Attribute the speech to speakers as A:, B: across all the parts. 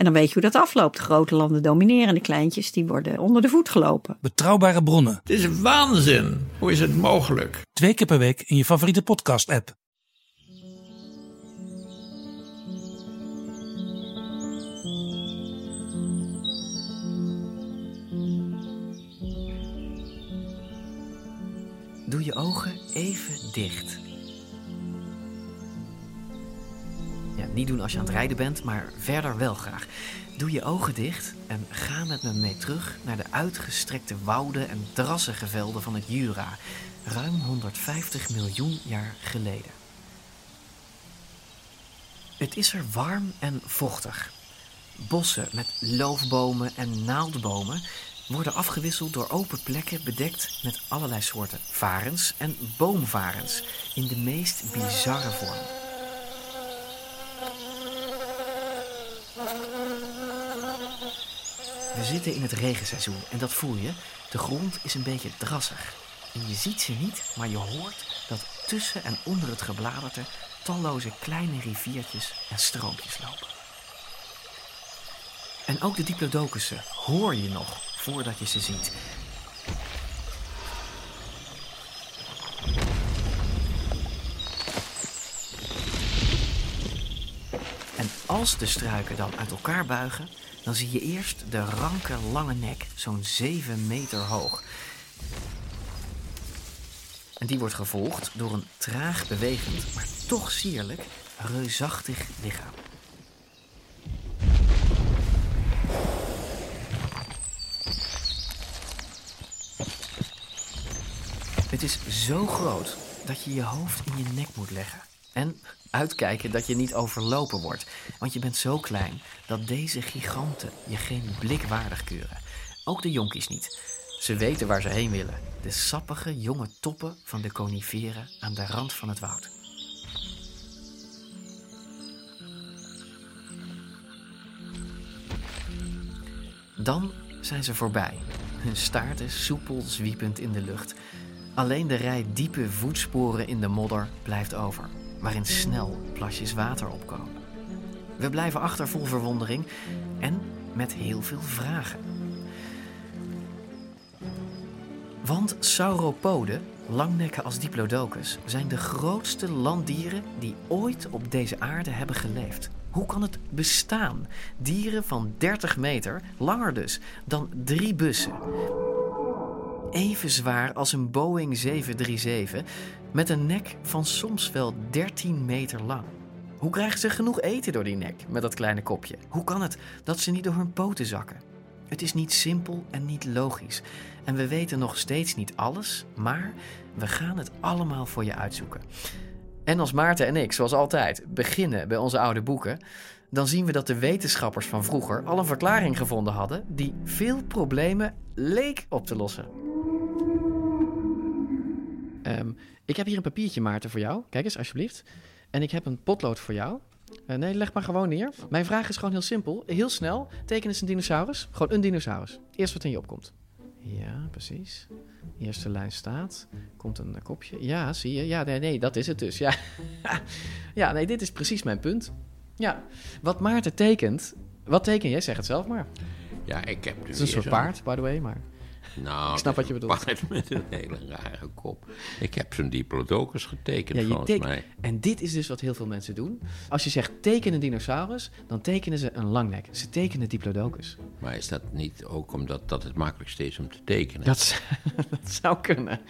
A: En dan weet je hoe dat afloopt. De grote landen domineren, de kleintjes die worden onder de voet gelopen.
B: Betrouwbare bronnen,
C: Het is waanzin. Hoe is het mogelijk?
B: twee keer per week in je favoriete podcast-app.
D: Doe je ogen even dicht. Niet doen als je aan het rijden bent, maar verder wel graag. Doe je ogen dicht en ga met me mee terug naar de uitgestrekte wouden en drassige velden van het Jura, ruim 150 miljoen jaar geleden. Het is er warm en vochtig. Bossen met loofbomen en naaldbomen worden afgewisseld door open plekken bedekt met allerlei soorten varens en boomvarens in de meest bizarre vorm. We zitten in het regenseizoen en dat voel je. De grond is een beetje drassig. En je ziet ze niet, maar je hoort dat tussen en onder het gebladerte talloze kleine riviertjes en stroompjes lopen. En ook de diplodocussen hoor je nog voordat je ze ziet. En als de struiken dan uit elkaar buigen, dan zie je eerst de ranke lange nek, zo'n 7 meter hoog. En die wordt gevolgd door een traag bewegend, maar toch sierlijk, reusachtig lichaam. Het is zo groot dat je je hoofd in je nek moet leggen. En uitkijken dat je niet overlopen wordt. Want je bent zo klein dat deze giganten je geen blik waardig keuren. Ook de jonkies niet. Ze weten waar ze heen willen. De sappige jonge toppen van de coniferen aan de rand van het woud. Dan zijn ze voorbij. Hun staarten soepel zwiepend in de lucht. Alleen de rij diepe voetsporen in de modder blijft over, waarin snel plasjes water opkomen. We blijven achter vol verwondering en met heel veel vragen. Want sauropoden, langnekken als diplodocus, zijn de grootste landdieren die ooit op deze aarde hebben geleefd. Hoe kan het bestaan? Dieren van 30 meter, langer dus, dan drie bussen. Even zwaar als een Boeing 737, met een nek van soms wel 13 meter lang. Hoe krijgen ze genoeg eten door die nek met dat kleine kopje? Hoe kan het dat ze niet door hun poten zakken? Het is niet simpel en niet logisch. En we weten nog steeds niet alles, maar we gaan het allemaal voor je uitzoeken. En als Maarten en ik, zoals altijd, beginnen bij onze oude boeken, dan zien we dat de wetenschappers van vroeger al een verklaring gevonden hadden die veel problemen leek op te lossen. Ehm, ik heb hier een papiertje, Maarten, voor jou. Kijk eens, alsjeblieft. En ik heb een potlood voor jou. Eh, nee, leg maar gewoon neer. Mijn vraag is gewoon heel simpel. Heel snel. Teken eens een dinosaurus. Gewoon een dinosaurus. Eerst wat in je opkomt. Ja, precies. Eerste lijn staat. Komt een eh, kopje. Ja, zie je. Ja, nee, nee, dat is het dus. Ja. ja, nee, dit is precies mijn punt. Ja, wat Maarten tekent. Wat teken jij? Zeg het zelf maar.
E: Ja, ik heb
D: Het
E: dus
D: is een soort paard, by the way, maar...
E: Nou,
D: Ik snap wat je bedoelt.
E: een paard met een hele rare kop. Ik heb zo'n diplodocus getekend,
D: Ja, je
E: volgens
D: teken-
E: mij.
D: En dit is dus wat heel veel mensen doen. Als je zegt teken een dinosaurus, dan tekenen ze een langnek. Ze tekenen diplodocus.
E: Maar is dat niet ook omdat dat het makkelijkste is om te tekenen?
D: Dat, zou kunnen.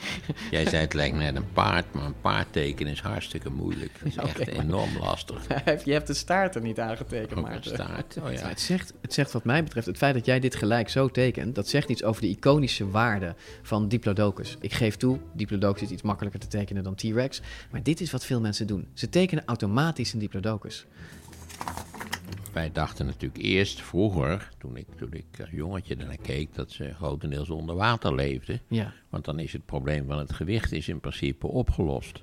E: Jij zei het lijkt net een paard, maar een paard tekenen is hartstikke moeilijk. Dat is
D: Ja,
E: echt
D: maar-
E: enorm lastig.
D: Je hebt de staart er niet aangetekend,
E: een
D: Maarten.
E: staart. Oh
D: ja. het, zegt, het zegt wat mij betreft, het feit dat jij dit gelijk zo tekent, dat zegt iets over de iconische waarde van Diplodocus. Ik geef toe, Diplodocus is iets makkelijker te tekenen dan T-Rex, maar dit is wat veel mensen doen. Ze tekenen automatisch een Diplodocus.
E: Wij dachten natuurlijk eerst vroeger, toen ik, toen ik als jongetje ernaar keek, dat ze grotendeels onder water leefden.
D: Ja.
E: Want dan is het probleem van het gewicht is in principe opgelost.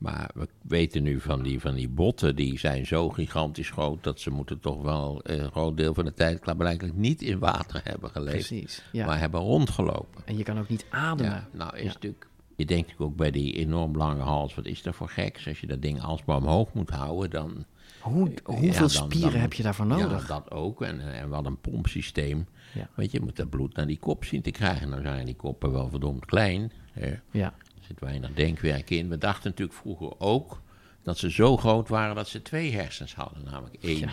E: Maar we weten nu van die, van die botten, die zijn zo gigantisch groot dat ze moeten toch wel een groot deel van de tijd blijkbaar niet in water hebben geleefd.
D: Precies, ja.
E: Maar hebben rondgelopen.
D: En je kan ook niet ademen.
E: Ja, nou is natuurlijk, je denkt natuurlijk ook bij die enorm lange hals, wat is dat voor geks? Als je dat ding alsmaar omhoog moet houden, dan...
D: Hoe, hoeveel
E: dan-
D: spieren
E: dan-
D: heb je daarvoor nodig?
E: Ja, dat ook. En, en wat een pompsysteem.
D: Ja.
E: Want je moet dat bloed naar die kop zien te krijgen. Nou zijn die koppen wel verdomd klein. Hè.
D: Ja.
E: Zit weinig denkwerk in. We dachten natuurlijk vroeger ook dat ze zo groot waren dat ze twee hersens hadden. Namelijk één.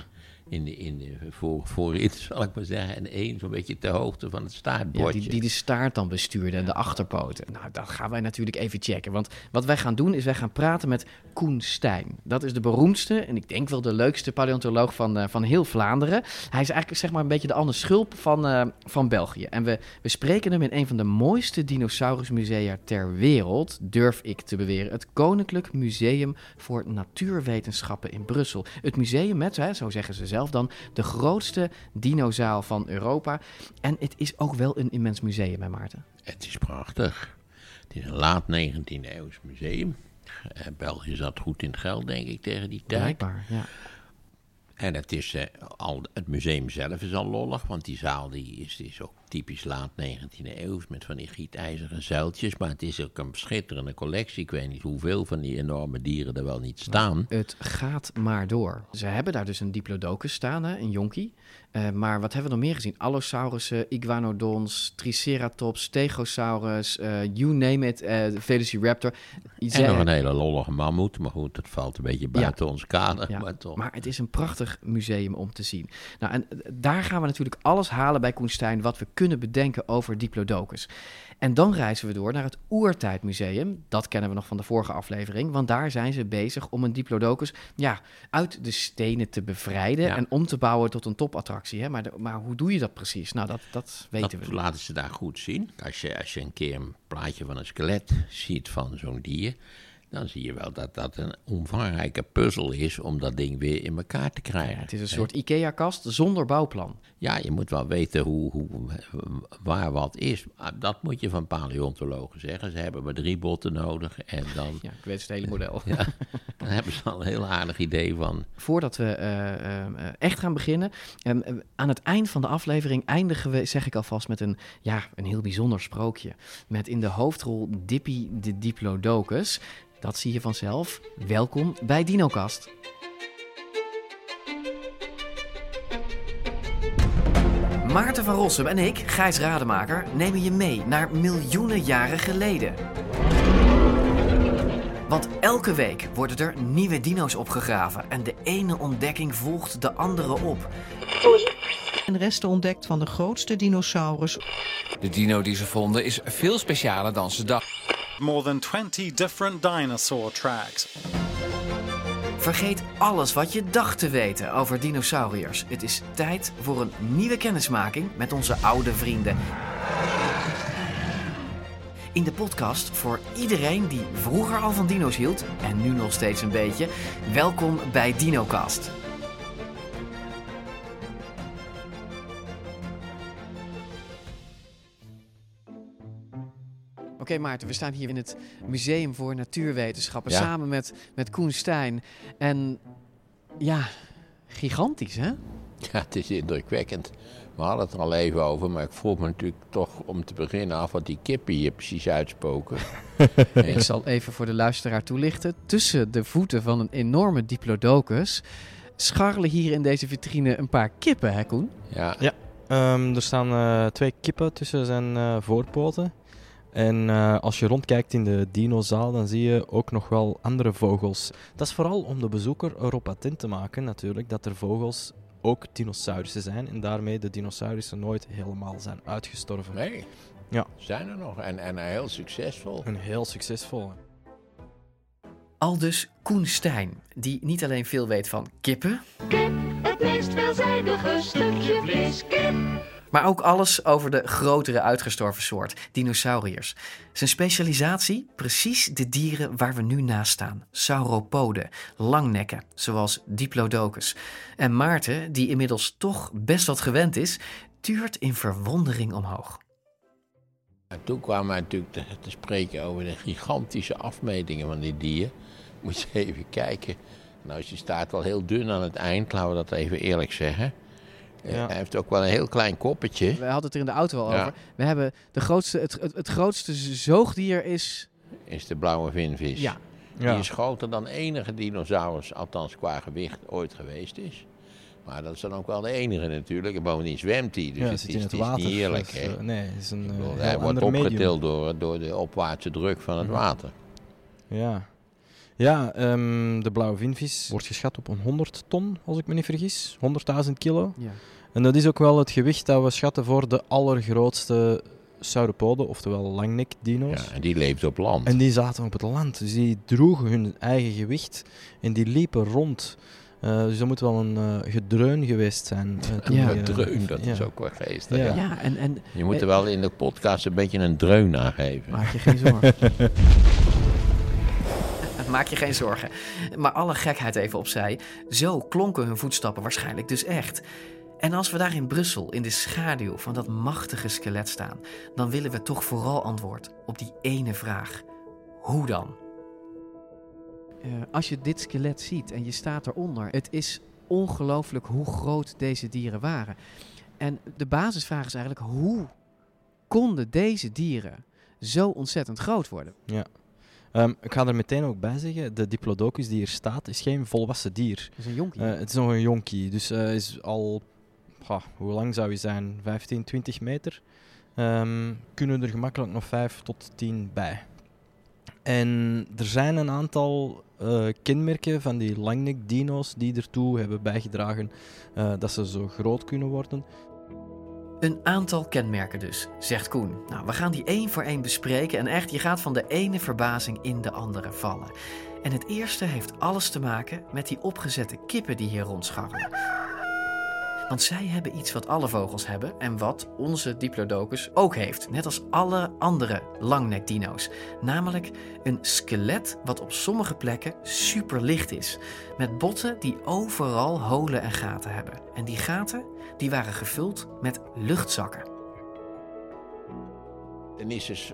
E: In de, in de voor, voorin, zal ik maar zeggen. En één zo'n beetje ter hoogte van het
D: Ja,
E: staartbordje.
D: die, die de staart dan bestuurde en de achterpoten. Nou, dat gaan wij natuurlijk even checken. Want wat wij gaan doen is wij gaan praten met Koen Stijn. Dat is de beroemdste en ik denk wel de leukste paleontoloog van, eh, van heel Vlaanderen. Hij is eigenlijk zeg maar een beetje de Anne Schulp van, eh, van België. En we, we spreken hem in een van de mooiste dinosaurusmusea ter wereld, durf ik te beweren. Het Koninklijk Museum voor Natuurwetenschappen in Brussel. Het museum met, hè, zo zeggen ze zelf dan, de grootste dinozaal van Europa. En het is ook wel een immens museum, hè Maarten?
E: Het is prachtig. Het is een laat 19e eeuws museum. Eh, België zat goed in het geld, denk ik, tegen die tijd.
D: Blijkbaar, ja.
E: En het, is, eh, al, het museum zelf is al lollig, want die zaal die is, is ook typisch laat 19e eeuw met van die gietijzeren zuiltjes. Maar het is ook een schitterende collectie. Ik weet niet hoeveel van die enorme dieren er wel niet staan.
D: Het gaat maar door. Ze hebben daar dus een diplodocus staan, hè, een jonkie. Eh, maar wat hebben we nog meer gezien? Allosaurussen, iguanodons, triceratops, stegosaurus, eh, you name it, eh Velociraptor.
E: En
D: Ze-
E: nog een hele lollige mammoet, maar goed, dat valt een beetje buiten ons kader.
D: Ja,
E: maar toch.
D: maar het is een prachtig museum om te zien. Nou, en daar gaan we natuurlijk alles halen bij Koenstein wat we kunnen bedenken over Diplodocus. En dan reizen we door naar het Oertijdmuseum. Dat kennen we nog van de vorige aflevering, want daar zijn ze bezig om een Diplodocus ja, uit de stenen te bevrijden
E: Ja.
D: en om te bouwen tot een topattractie. Hè? Maar, de- maar hoe doe je dat precies? Nou, dat, dat weten
E: dat
D: we.
E: laten ze daar goed zien. Als je, als je een keer een plaatje van een skelet ziet van zo'n dier, dan zie je wel dat dat een omvangrijke puzzel is om dat ding weer in elkaar te krijgen.
D: Ja, het is een soort IKEA-kast zonder bouwplan.
E: Ja, je moet wel weten hoe, hoe, waar wat is. Maar Dat moet je van paleontologen zeggen. Ze hebben maar drie botten nodig en dan,
D: Ja, ik weet het hele model.
E: ja, dan hebben ze al een heel aardig idee van...
D: Voordat we eh, eh, echt gaan beginnen, eh, aan het eind van de aflevering eindigen we, zeg ik alvast, met een, ja, een heel bijzonder sprookje. Met in de hoofdrol Dippy de Diplodocus. Dat zie je vanzelf. Welkom bij DinoCast. Maarten van Rossum en ik, Gijs Rademaker, nemen je mee naar miljoenen jaren geleden. Want elke week worden er nieuwe dino's opgegraven en de ene ontdekking volgt de andere op.
F: en resten ontdekt van de grootste dinosaurus
G: De dino die ze vonden is veel specialer dan ze dachten.
H: More than 20 different dinosaur tracks.
D: Vergeet alles wat je dacht te weten over dinosauriërs. Het is tijd voor een nieuwe kennismaking met onze oude vrienden. In de podcast voor iedereen die vroeger al van dino's hield en nu nog steeds een beetje. Welkom bij DinoCast. Oké Maarten, we staan hier in het Museum voor Natuurwetenschappen
E: Ja.
D: samen met, met Koen Stijn. En ja, gigantisch hè?
E: Ja, het is indrukwekkend. We hadden het er al even over, maar ik vroeg me natuurlijk toch om te beginnen af wat die kippen hier precies uitspoken.
D: Ik zal even voor de luisteraar toelichten. Tussen de voeten van een enorme diplodocus scharrelen hier in deze vitrine een paar kippen, hè Koen?
E: Ja,
I: Ja. Ehm, er staan eh, twee kippen tussen zijn eh, voorpoten. En eh, als je rondkijkt in de dinozaal, dan zie je ook nog wel andere vogels. Dat is vooral om de bezoeker erop attent te maken, natuurlijk, dat er vogels ook dinosaurussen zijn. En daarmee de dinosaurussen nooit helemaal zijn uitgestorven.
E: nee.
I: Ja.
E: Zijn er nog en, en heel succesvol.
I: En heel succesvol.
D: Aldus Koen Stijn, die niet alleen veel weet van kippen,
J: Het meest veelzijdige stukje vlees, kip.
D: Maar ook alles over de grotere uitgestorven soort, dinosauriërs. Zijn specialisatie? Precies de dieren waar we nu naast staan. Sauropoden, langnekken, zoals Diplodocus. En Maarten, die inmiddels toch best wat gewend is, tuurt in verwondering omhoog.
E: En toen kwamen we natuurlijk te, spreken over de gigantische afmetingen van die dier. Moet je even kijken. Nou, je staat wel heel dun aan het eind, laten we dat even eerlijk zeggen. Eh,
D: Ja.
E: Hij heeft ook wel een heel klein koppetje.
D: We hadden het er in de auto al
E: Ja.
D: over. We hebben de grootste, het, het, het grootste zoogdier is...
E: Is de blauwe vinvis.
D: Ja.
I: Ja.
E: Die is groter dan enige dinosaurus, althans qua gewicht, ooit geweest is. Maar dat is dan ook wel de enige natuurlijk. En bovendien zwemt hij, dus
I: ja,
E: het,
I: zit
E: is,
I: in het
E: het is
I: water.
E: niet eerlijk. hè?
I: eh, nee, het is een eh,
E: bedoel, hij wordt opgetild door, door de opwaartse druk van het
I: Ja.
E: water.
I: Ja, ja ehm, de blauwe vinvis wordt geschat op een 100 ton, als ik me niet vergis. 100.000 kilo.
D: Ja.
I: En dat is ook wel het gewicht dat we schatten voor de allergrootste sauropoden, oftewel langnek-dino's.
E: Ja, en die leeft op land.
I: En die zaten op het land, dus die droegen hun eigen gewicht en die liepen rond. Eh, dus dat moet wel een eh, gedreun geweest zijn. eh,
D: Ja.
I: die, eh,
E: Dreun, dat is ook wel geestig.
I: Ja.
E: Ja.
D: Ja, en... en
E: Je moet er wel in de podcast een beetje een dreun aan geven.
D: Maak je geen zorgen. Maak je geen zorgen. Maar alle gekheid even opzij. Zo klonken hun voetstappen waarschijnlijk dus echt. En als we daar in Brussel in de schaduw van dat machtige skelet staan, dan willen we toch vooral antwoord op die ene vraag: hoe dan? Eh, als je dit skelet ziet en je staat eronder, het is ongelooflijk hoe groot deze dieren waren. En de basisvraag is eigenlijk: hoe konden deze dieren zo ontzettend groot worden?
I: Ja. Ehm, ik ga er meteen ook bij zeggen, de Diplodocus die hier staat, is geen volwassen dier.
D: Dat is een jonkie.
I: Eh, het is nog een jonkie, dus eh is al, hoe lang zou hij zijn? 15, 20 meter. Ehm, kunnen er gemakkelijk nog 5 tot 10 bij. En er zijn een aantal eh, kenmerken van die langnek-dino's die ertoe hebben bijgedragen eh, dat ze zo groot kunnen worden.
D: Een aantal kenmerken dus, zegt Koen. Nou, we gaan die één voor één bespreken en echt, je gaat van de ene verbazing in de andere vallen. En het eerste heeft alles te maken met die opgezette kippen die hier rondscharrelen. Want zij hebben iets wat alle vogels hebben en wat onze Diplodocus ook heeft, net als alle andere langnekdino's. Namelijk een skelet wat op sommige plekken superlicht is, met botten die overal holen en gaten hebben. En die gaten die waren gevuld met luchtzakken.
E: En is, dus,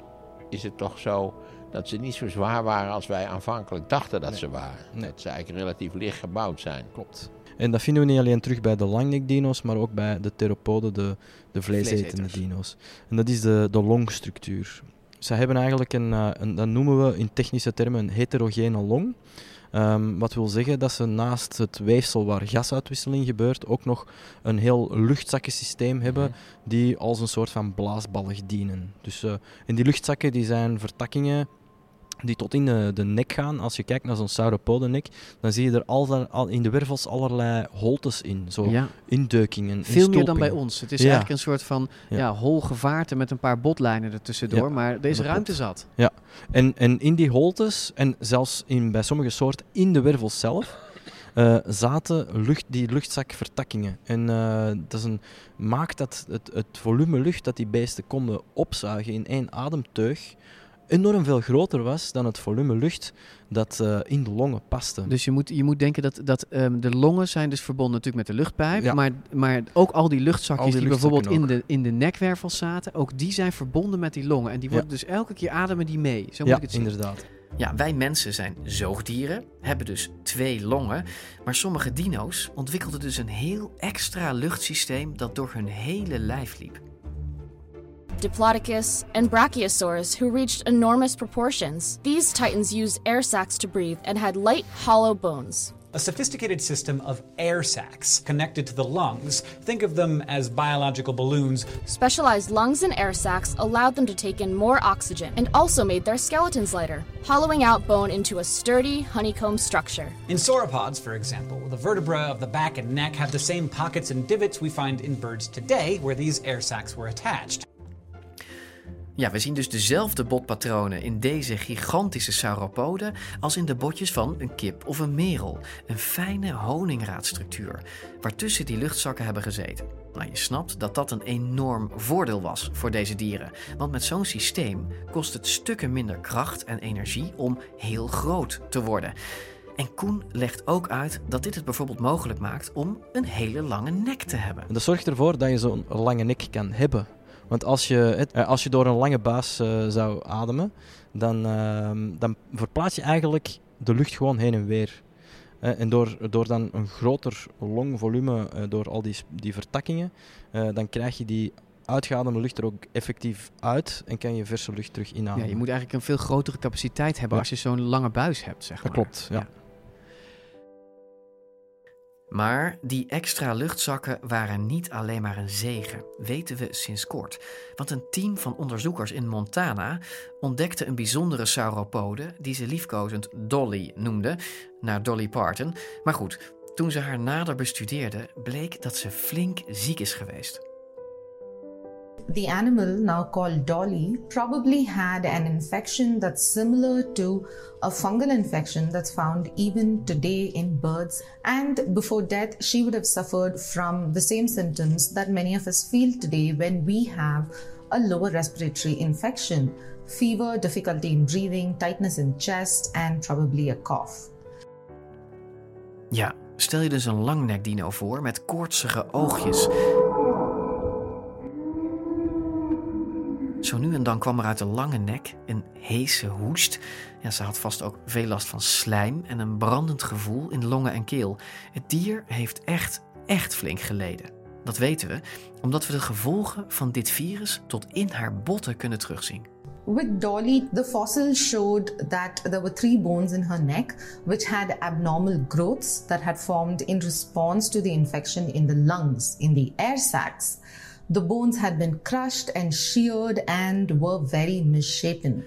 E: is het toch zo dat ze niet zo zwaar waren als wij aanvankelijk dachten dat
I: Nee.
E: ze waren.
I: Nee.
E: Dat ze eigenlijk relatief licht gebouwd zijn.
I: Klopt. En dat vinden we niet alleen terug bij de langnek-dino's, maar ook bij de theropoden, de, de vleesetende dino's. En dat is de, de longstructuur. Ze hebben eigenlijk een, eh, een, dat noemen we in technische termen een heterogene long. Ehm, wat wil zeggen dat ze naast het weefsel waar gasuitwisseling gebeurt, ook nog een heel luchtzakkensysteem hebben die als een soort van blaasballig dienen. Dus, eh, en die luchtzakken die zijn vertakkingen die tot in de, de nek gaan. Als je kijkt naar zo'n sauropodennek, dan zie je er al, al in de wervels allerlei holtes in. Zo
D: Ja.
I: induikingen,
D: Veel meer dan bij ons. Het is
I: Ja.
D: eigenlijk een soort van ja.
I: Ja.
D: hol gevaarte met een paar botlijnen ertussendoor, maar
I: dat
D: ruimte zat.
I: Ja, en, en in die holtes, en zelfs in, bij sommige soorten in de wervels zelf, eh, zaten lucht, die luchtzakvertakkingen. En eh, dat is een, maakt dat het, het volume lucht dat die beesten konden opzuigen in één ademteug enorm veel groter was dan het volume lucht dat eh, in de longen paste.
D: Dus je moet, je moet denken dat, dat ehm, de longen zijn dus verbonden natuurlijk met de luchtpijp.
I: Ja.
D: Maar, maar ook al die luchtzakjes
I: Al die
D: die, bijvoorbeeld in de, in de nekwervels zaten, ook die zijn verbonden met die longen. En die
I: Ja.
D: worden dus elke keer ademen die mee. Zo moet
I: ja,
D: ik het zien.
I: inderdaad.
D: Ja, wij mensen zijn zoogdieren, hebben dus twee longen. Maar sommige dino's ontwikkelden dus een heel extra luchtsysteem dat door hun hele lijf liep.
K: Diplodocus, and Brachiosaurus, who reached enormous proportions. These titans used air sacs to breathe and had light, hollow bones.
L: A sophisticated system of air sacs connected to the lungs. Think of them as biological balloons.
K: Specialized lungs and air sacs allowed them to take in more oxygen and also made their skeletons lighter, hollowing out bone into a sturdy, honeycomb structure.
L: In sauropods, for example, the vertebrae of the back and neck have the same pockets and divots we find in birds today, where these air sacs were attached.
D: Ja, we zien dus dezelfde botpatronen in deze gigantische sauropoden als in de botjes van een kip of een merel. Een fijne honingraadstructuur, waartussen die luchtzakken hebben gezeten. Nou, je snapt dat dat een enorm voordeel was voor deze dieren. Want met zo'n systeem kost het stukken minder kracht en energie om heel groot te worden. En Koen legt ook uit dat dit het bijvoorbeeld mogelijk maakt om een hele lange nek te hebben.
I: En dat zorgt ervoor dat je zo'n lange nek kan hebben. Want als je, het, eh, als je door een lange buis eh, zou ademen, dan, ehm, dan verplaats je eigenlijk de lucht gewoon heen en weer. Eh, en door, door dan een groter longvolume, door al die, die vertakkingen, dan krijg je die uitgeademde lucht er ook effectief uit en kan je verse lucht terug inademen.
D: Ja, je moet eigenlijk een veel grotere capaciteit hebben als je zo'n lange buis hebt, zeg
I: maar. Dat klopt, ja.
D: Maar die extra luchtzakken waren niet alleen maar een zegen, weten we sinds kort. Want een team van onderzoekers in Montana ontdekte een bijzondere sauropode die ze liefkozend Dolly noemden, naar Dolly Parton. Maar goed, toen ze haar nader bestudeerden, bleek dat ze flink ziek is geweest.
M: The animal, now called Dolly, probably had an infection that's similar to a fungal infection that's found even today in birds. And before death, she would have suffered from the same symptoms that many of us feel today when we have a lower respiratory infection fever, difficulty in breathing, tightness in chest, and probably a cough.
D: Ja, stel je dus een langnekdino voor met koortsige oogjes. Zo nu en dan kwam er uit de lange nek een heese hoest. Ja, ze had vast ook veel last van slijm en een brandend gevoel in longen en keel. Het dier heeft echt, echt flink geleden. Dat weten we omdat we de gevolgen van dit virus tot in haar botten kunnen terugzien.
M: With Dolly, the fossil showed that there were three bones in her neck which had abnormal growths that had formed in response to the infection in the lungs, in the air sacs. The bones had been crushed and sheared and were very misshapen.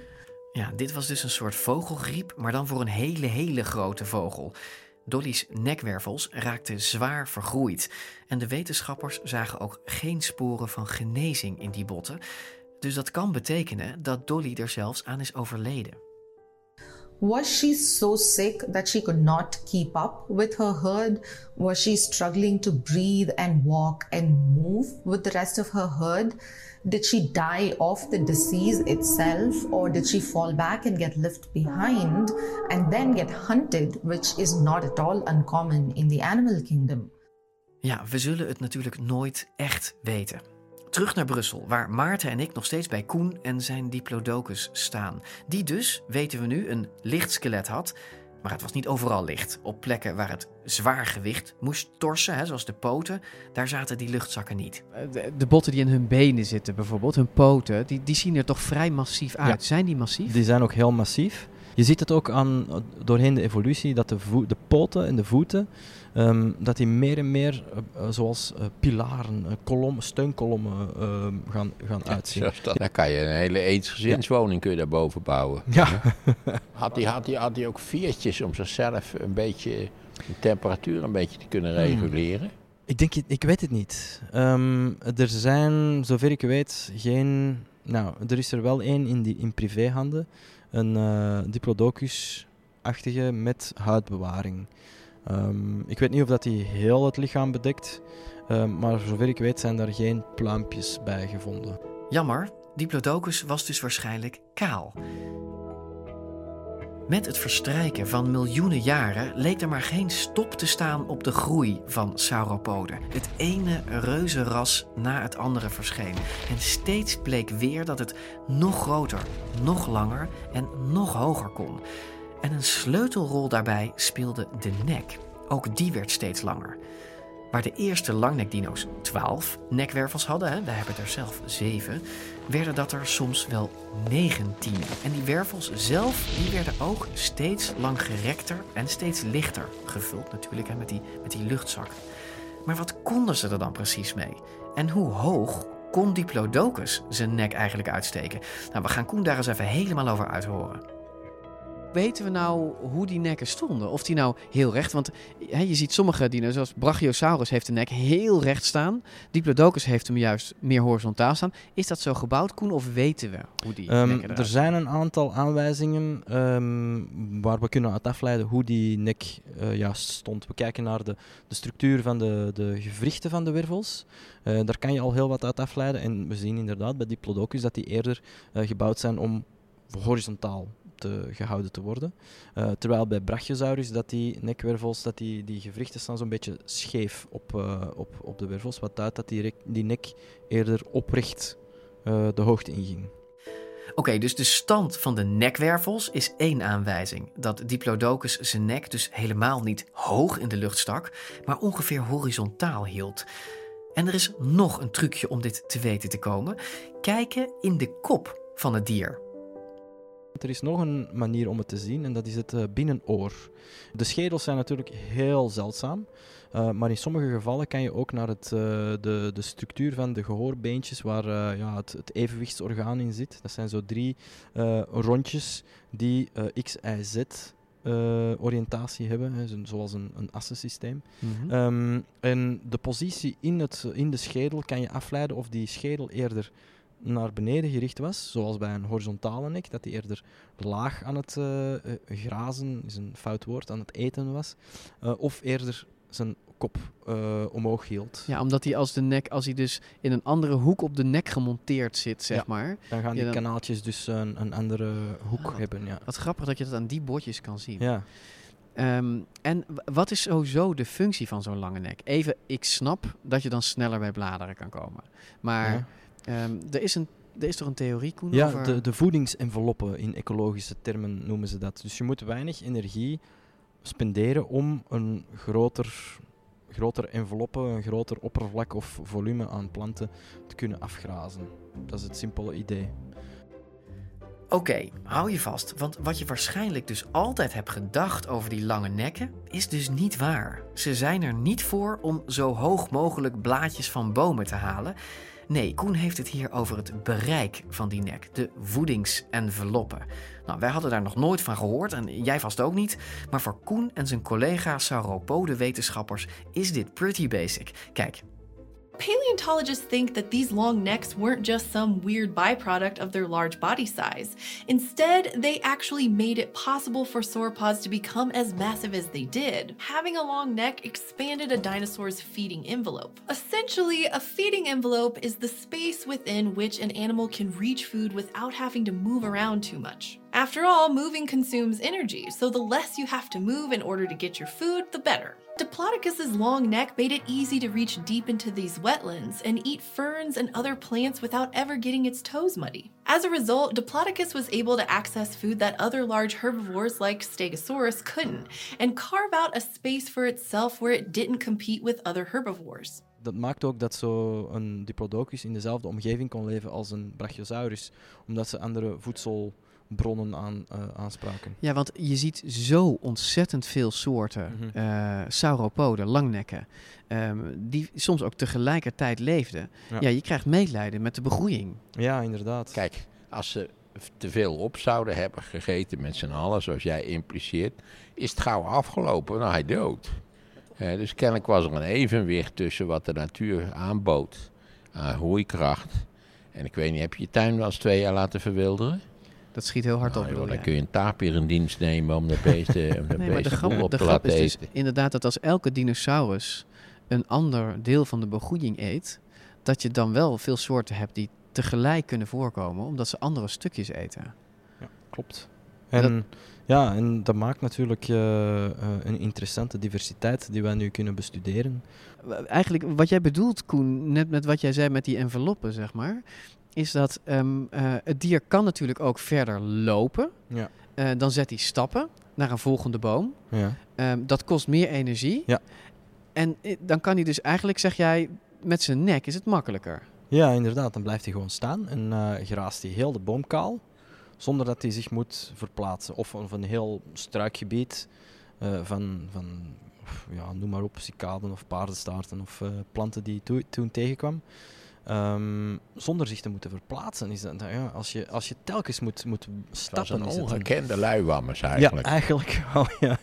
D: Ja, dit was dus een soort vogelgriep, maar dan voor een hele, hele grote vogel. Dolly's nekwervels raakten zwaar vergroeid. En de wetenschappers zagen ook geen sporen van genezing in die botten. Dus dat kan betekenen dat Dolly er zelfs aan is overleden.
M: Was she so sick that she could not keep up with her herd? Was she struggling to breathe and walk and move with the rest of her herd? Did she die of the disease itself, or did she fall back and get left behind and then get hunted, which is not at all uncommon in the animal kingdom?
D: Ja, we zullen het natuurlijk nooit echt weten. Terug naar Brussel, waar Maarten en ik nog steeds bij Koen en zijn diplodocus staan. Die dus, weten we nu, een licht skelet had. Maar het was niet overal licht. Op plekken waar het zwaar gewicht moest torsen, hè, zoals de poten, daar zaten die luchtzakken niet.
N: Eh, de, botten die in hun benen zitten bijvoorbeeld, hun poten, die, die zien er toch vrij massief uit. Zijn die massief?
I: Die zijn ook heel massief. Je ziet het ook aan, doorheen de evolutie dat de, de poten en de voeten Um, dat die meer en meer uh, zoals uh, pilaren, uh, kolom, steunkolommen ehm, gaan, gaan ja, uitzien.
E: Dan kan je een hele eensgezinswoning ja. kun je daarboven bouwen.
I: Ja.
E: had, hij, had, hij, had hij ook veertjes om zichzelf een beetje de temperatuur een beetje te kunnen hmm. reguleren?
I: Ik denk, ik weet het niet. Um, er zijn, zover ik weet, geen... Nou, er is er wel één in, die, in privéhanden. Een diplodocus-achtige met huidbewaring. Um, ik weet niet of dat hij heel het lichaam bedekt, um, maar zover ik weet zijn daar geen pluimpjes bij gevonden.
D: Jammer, Diplodocus was dus waarschijnlijk kaal. Met het verstrijken van miljoenen jaren leek er maar geen stop te staan op de groei van sauropoden. Het ene reuzenras na het andere verscheen. En steeds bleek weer dat het nog groter, nog langer en nog hoger kon. En een sleutelrol daarbij speelde de nek. Ook die werd steeds langer. Waar de eerste langnekdino's 12 nekwervels hadden, hè, wij hebben er zelf 7, werden dat er soms wel 19. En die wervels zelf die werden ook steeds langgerekter en steeds lichter. Gevuld natuurlijk hè, met, die, met die luchtzak. Maar wat konden ze er dan precies mee? En hoe hoog kon Diplodocus zijn nek eigenlijk uitsteken? Nou, we gaan Koen daar eens even helemaal over uithoren
N: weten we nou hoe die nekken stonden? Of die nou heel recht, want je ziet sommige dieren, zoals Brachiosaurus heeft de nek heel recht staan. Diplodocus heeft hem juist meer horizontaal staan. Is dat zo gebouwd, Koen, of weten we hoe die um, nekken
I: Er zijn een aantal aanwijzingen ehm, waar we kunnen uit afleiden hoe die nek uh, juist stond. We kijken naar de, de structuur van de, de gewrichten van de wervels. Uh, daar kan je al heel wat uit afleiden. En we zien inderdaad bij Diplodocus dat die eerder uh, gebouwd zijn om horizontaal te, gehouden te worden. Uh, terwijl bij Brachiosaurus dat die nekwervels, dat die, die gewrichten staan zo'n beetje scheef op, uh, op, op de wervels, wat duidt dat die, die nek eerder oprecht uh, de hoogte inging.
D: Oké, dus de stand van de nekwervels is één aanwijzing. Dat Diplodocus zijn nek dus helemaal niet hoog in de lucht stak, maar ongeveer horizontaal hield. En er is nog een trucje om dit te weten te komen. Kijken in de kop van het dier.
I: Er is nog een manier om het te zien en dat is het uh, binnenoor. De schedels zijn natuurlijk heel zeldzaam, uh, maar in sommige gevallen kan je ook naar het, uh, de, de structuur van de gehoorbeentjes, waar ja, het, het, evenwichtsorgaan in zit. Dat zijn zo drie rondjes die X, Y, Z oriëntatie hebben, hè, zoals een, een assensysteem. Mm um, en de positie in, het, in de schedel kan je afleiden of die schedel eerder naar beneden gericht was, zoals bij een horizontale nek, dat hij eerder laag aan het uh, grazen, is een fout woord, aan het eten was, uh, of eerder zijn kop uh, omhoog hield.
N: Ja, omdat hij als de nek, als hij dus in een andere hoek op de nek gemonteerd zit, zeg
I: ja,
N: maar.
I: Dan gaan die
N: ja, dan...
I: kanaaltjes dus een, een andere hoek
N: Ah,
I: hebben. Ja.
N: Wat grappig dat je dat aan die bordjes kan zien.
I: Ja.
N: Um, en wat is sowieso de functie van zo'n lange nek? Even, ik snap dat je dan sneller bij bladeren kan komen. Maar ja. Um, er is een er is toch een theorie, Koen?
I: Ja,
N: over...
I: de, de voedingsenveloppen in ecologische termen noemen ze dat. Dus je moet weinig energie spenderen om een groter, groter enveloppe, een groter oppervlak of volume aan planten te kunnen afgrazen. Dat is het simpele idee.
D: Oké, okay, hou je vast, want wat je waarschijnlijk dus altijd hebt gedacht over die lange nekken, is dus niet waar. Ze zijn er niet voor om zo hoog mogelijk blaadjes van bomen te halen. Nee, Koen heeft het hier over het bereik van die nek, de voedingsenveloppen. Nou, wij hadden daar nog nooit van gehoord en jij vast ook niet, maar voor Koen en zijn collega sauropode-wetenschappers is dit pretty basic. Kijk.
O: Paleontologists think that these long necks weren't just some weird byproduct of their large body size. Instead, they actually made it possible for sauropods to become as massive as they did. Having a long neck expanded a dinosaur's feeding envelope. Essentially, a feeding envelope is the space within which an animal can reach food without having to move around too much. After all, moving consumes energy, so the less you have to move in order to get your food, the better. Diplodocus's long neck made it easy to reach deep into these wetlands and eat ferns and other plants without ever getting its toes muddy. As a result, Diplodocus was able to access food that other large herbivores like Stegosaurus couldn't, and carve out a space for itself where it didn't compete with other herbivores.
I: Dat maakt ook dat zo'n Diplodocus in dezelfde omgeving kon leven als een Brachiosaurus, omdat ze andere voedsel bronnen aan, uh, aanspraken.
N: Ja, want je ziet zo ontzettend veel soorten mm -hmm. uh, sauropoden, langnekken, um, die soms ook tegelijkertijd leefden. Ja. ja. je krijgt medelijden met de begroeiing.
I: Ja, inderdaad.
E: Kijk, als ze te veel op zouden hebben gegeten met z'n allen, zoals jij impliceert, is het gauw afgelopen, nou hij dood. Uh, dus kennelijk was er een evenwicht tussen wat de natuur aanbood aan groeikracht. En ik weet niet, heb je je tuin wel eens twee jaar laten verwilderen?
N: Dat schiet heel hard
E: nou,
N: op.
E: Joh, dan
N: ja.
E: kun je een tapir in dienst nemen om de beesten, om de
N: nee, maar de grap,
E: op
N: de
E: te
N: grap
E: laten
N: is
E: eten.
N: dus inderdaad dat als elke dinosaurus een ander deel van de begroeiing eet, dat je dan wel veel soorten hebt die tegelijk kunnen voorkomen, omdat ze andere stukjes eten.
I: Ja, klopt. En, dat, ja, en dat maakt natuurlijk uh, uh, een interessante diversiteit die wij nu kunnen bestuderen.
N: Eigenlijk wat jij bedoelt, Koen, net met wat jij zei met die enveloppen, zeg maar, is dat um, uh, het dier kan natuurlijk ook verder lopen.
I: Ja.
N: Uh, dan zet hij stappen naar een volgende boom.
I: Ja.
N: Um, dat kost meer energie.
I: Ja.
N: En uh, dan kan hij dus eigenlijk, zeg jij, met zijn nek is het makkelijker.
I: Ja, inderdaad. Dan blijft hij gewoon staan en uh, graast hij heel de boom kaal. Zonder dat hij zich moet verplaatsen. Of, of een heel struikgebied uh, van, van ja, noem maar op, cicaden of paardenstaarten of uh, planten die to toen tegenkwam. Um, zonder zich te moeten verplaatsen. Is dat, ja, als, je, als je telkens moet, moet stappen...
E: Dat is ongekende een... luiwammers eigenlijk.
I: Ja, eigenlijk wel, ja.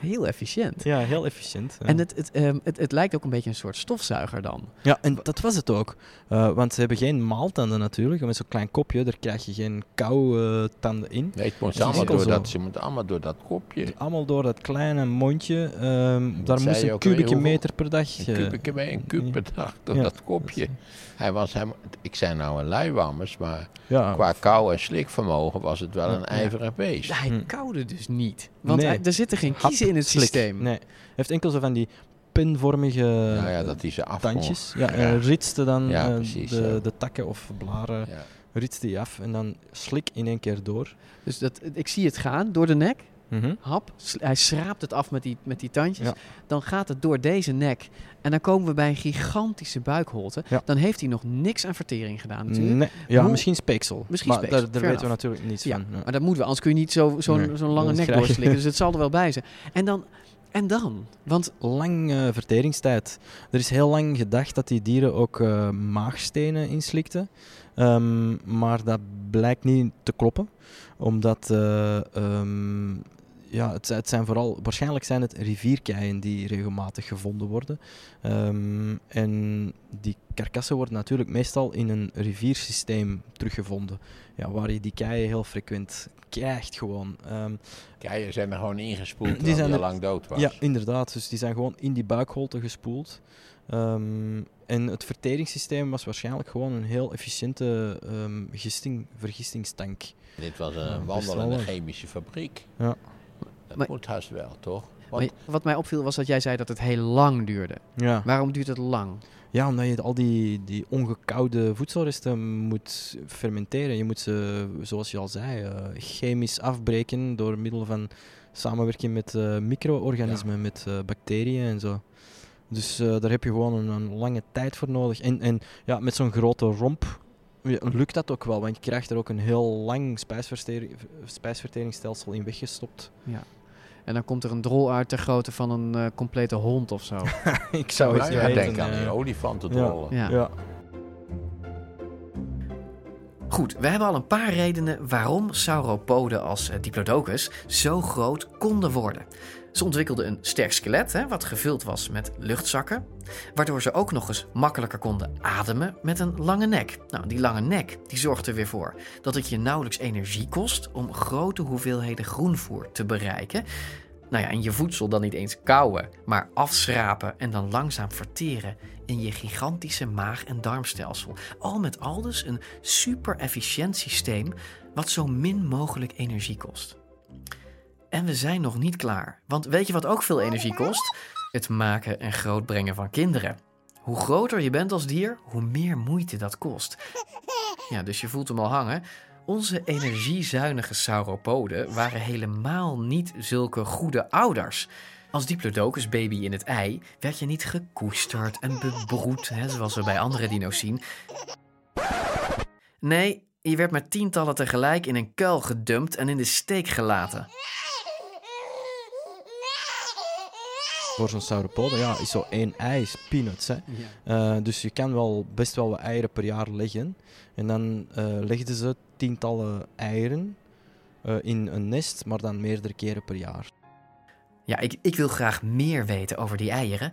N: heel efficiënt.
I: Ja, heel efficiënt. Ja.
N: En het, het, um, het, het lijkt ook een beetje een soort stofzuiger dan.
I: Ja, en dat was het ook. Uh, want ze hebben geen maaltanden natuurlijk. Met zo'n klein kopje, daar krijg je geen kou-tanden uh, in.
E: Nee, het moet allemaal door dat, ze moeten allemaal door dat kopje.
I: Allemaal door dat kleine mondje. Um, daar moest een kubieke meter per dag...
E: Een kubieke meter, een kub per dag door ja. dat kopje. Hij was hem, ik zei nou een luiwammers, maar ja. qua kou- en slikvermogen was het wel een ijverig beest.
N: Ja, hij koude dus niet. Want nee. hij, er zitten geen kiezen in het
I: Slik.
N: systeem.
I: Nee, hij heeft enkel zo van die pinvormige
E: ja, ja, dat die ze
I: tandjes. Ja, en ritste dan
E: ja,
I: uh,
E: precies,
I: de, de, takken of blaren ritst hij af en dan slik in één keer door.
N: Dus dat, ik zie het gaan door de nek.
I: Mhm.
N: Hap, hij schraapt het af met die, met die tandjes.
I: Ja.
N: Dan gaat het door deze nek. En dan komen we bij een gigantische buikholte.
I: Ja.
N: Dan heeft hij nog niks aan vertering gedaan natuurlijk.
I: Nee, ja,
N: Hoe-
I: misschien speeksel.
N: Misschien
I: maar
N: speeksel,
I: daar, weten we natuurlijk niets
N: Ja,
I: van. Ja.
N: maar dat moeten we, anders kun je niet zo- zo'n
I: Nee,
N: zo'n lange nek doorslikken. Dus het zal er wel bij zijn. En dan, en dan? Want
I: lang verteringstijd. Er is heel lang gedacht dat die dieren ook eh, maagstenen inslikten. Ehm, maar dat blijkt niet te kloppen. Omdat eh, ehm, ja, het, het zijn vooral, waarschijnlijk zijn het rivierkeien die regelmatig gevonden worden. Ehm, en die karkassen worden natuurlijk meestal in een riviersysteem teruggevonden. Ja, waar je die keien heel frequent krijgt gewoon. Ehm,
E: Keien zijn er gewoon ingespoeld
I: die zijn er-
E: lang dood was.
I: Ja, inderdaad. Dus die zijn gewoon in die buikholte gespoeld. Ehm, en het verteringssysteem was waarschijnlijk gewoon een heel efficiënte gisting, vergistingstank.
E: Dit was een wandelende chemische fabriek.
I: Ja.
E: Dat
N: Maar-
E: moet haast wel, toch? Want
N: wat mij opviel was dat jij zei dat het heel lang duurde.
I: Ja.
N: Waarom duurt het lang?
I: Ja, omdat je al die, die ongekoude voedselresten moet fermenteren. Je moet ze, zoals je al zei, eh, chemisch afbreken door middel van samenwerking met eh, micro-organismen, met eh, bacteriën en zo. Dus eh, daar heb je gewoon een, een lange tijd voor nodig. En, en ja, met zo'n grote romp lukt dat ook wel, want je krijgt er ook een heel lang spijsvertering, spijsverteringsstelsel in weggestopt.
N: Ja. En dan komt er een drol uit ter grootte van een eh, complete hond of zo.
I: Ik zou het
E: ja,
I: weten,
E: denk aan
I: eh.
E: die olifantendrollen.
N: Ja.
I: Ja.
D: Goed, we hebben al een paar redenen waarom sauropoden als eh, Diplodocus zo groot konden worden. Ze ontwikkelden een sterk skelet, hè, wat gevuld was met luchtzakken, waardoor ze ook nog eens makkelijker konden ademen met een lange nek. Nou, die lange nek die zorgt er weer voor dat het je nauwelijks energie kost om grote hoeveelheden groenvoer te bereiken. Nou ja, en je voedsel dan niet eens kauwen, maar afschrapen en dan langzaam verteren in je gigantische maag- en darmstelsel. Al met al dus een super efficiënt systeem wat zo min mogelijk energie kost. En we zijn nog niet klaar, want weet je wat ook veel energie kost? Het maken en grootbrengen van kinderen. Hoe groter je bent als dier, hoe meer moeite dat kost. Ja, dus je voelt hem al hangen. Onze energiezuinige sauropoden waren helemaal niet zulke goede ouders. Als diplodocus baby in het ei werd je niet gekoesterd en bebroed, hè, zoals we bij andere dino's zien. Nee, je werd met tientallen tegelijk in een kuil gedumpt en in de steek gelaten.
I: Voor zo'n sauropode ja, is zo één ei is peanuts. Hè. Eh, dus je kan wel best wel wat eieren per jaar leggen. En dan eh, legden ze tientallen eieren eh, in een nest, maar dan meerdere keren per jaar.
D: Ja, ik, ik wil graag meer weten over die eieren.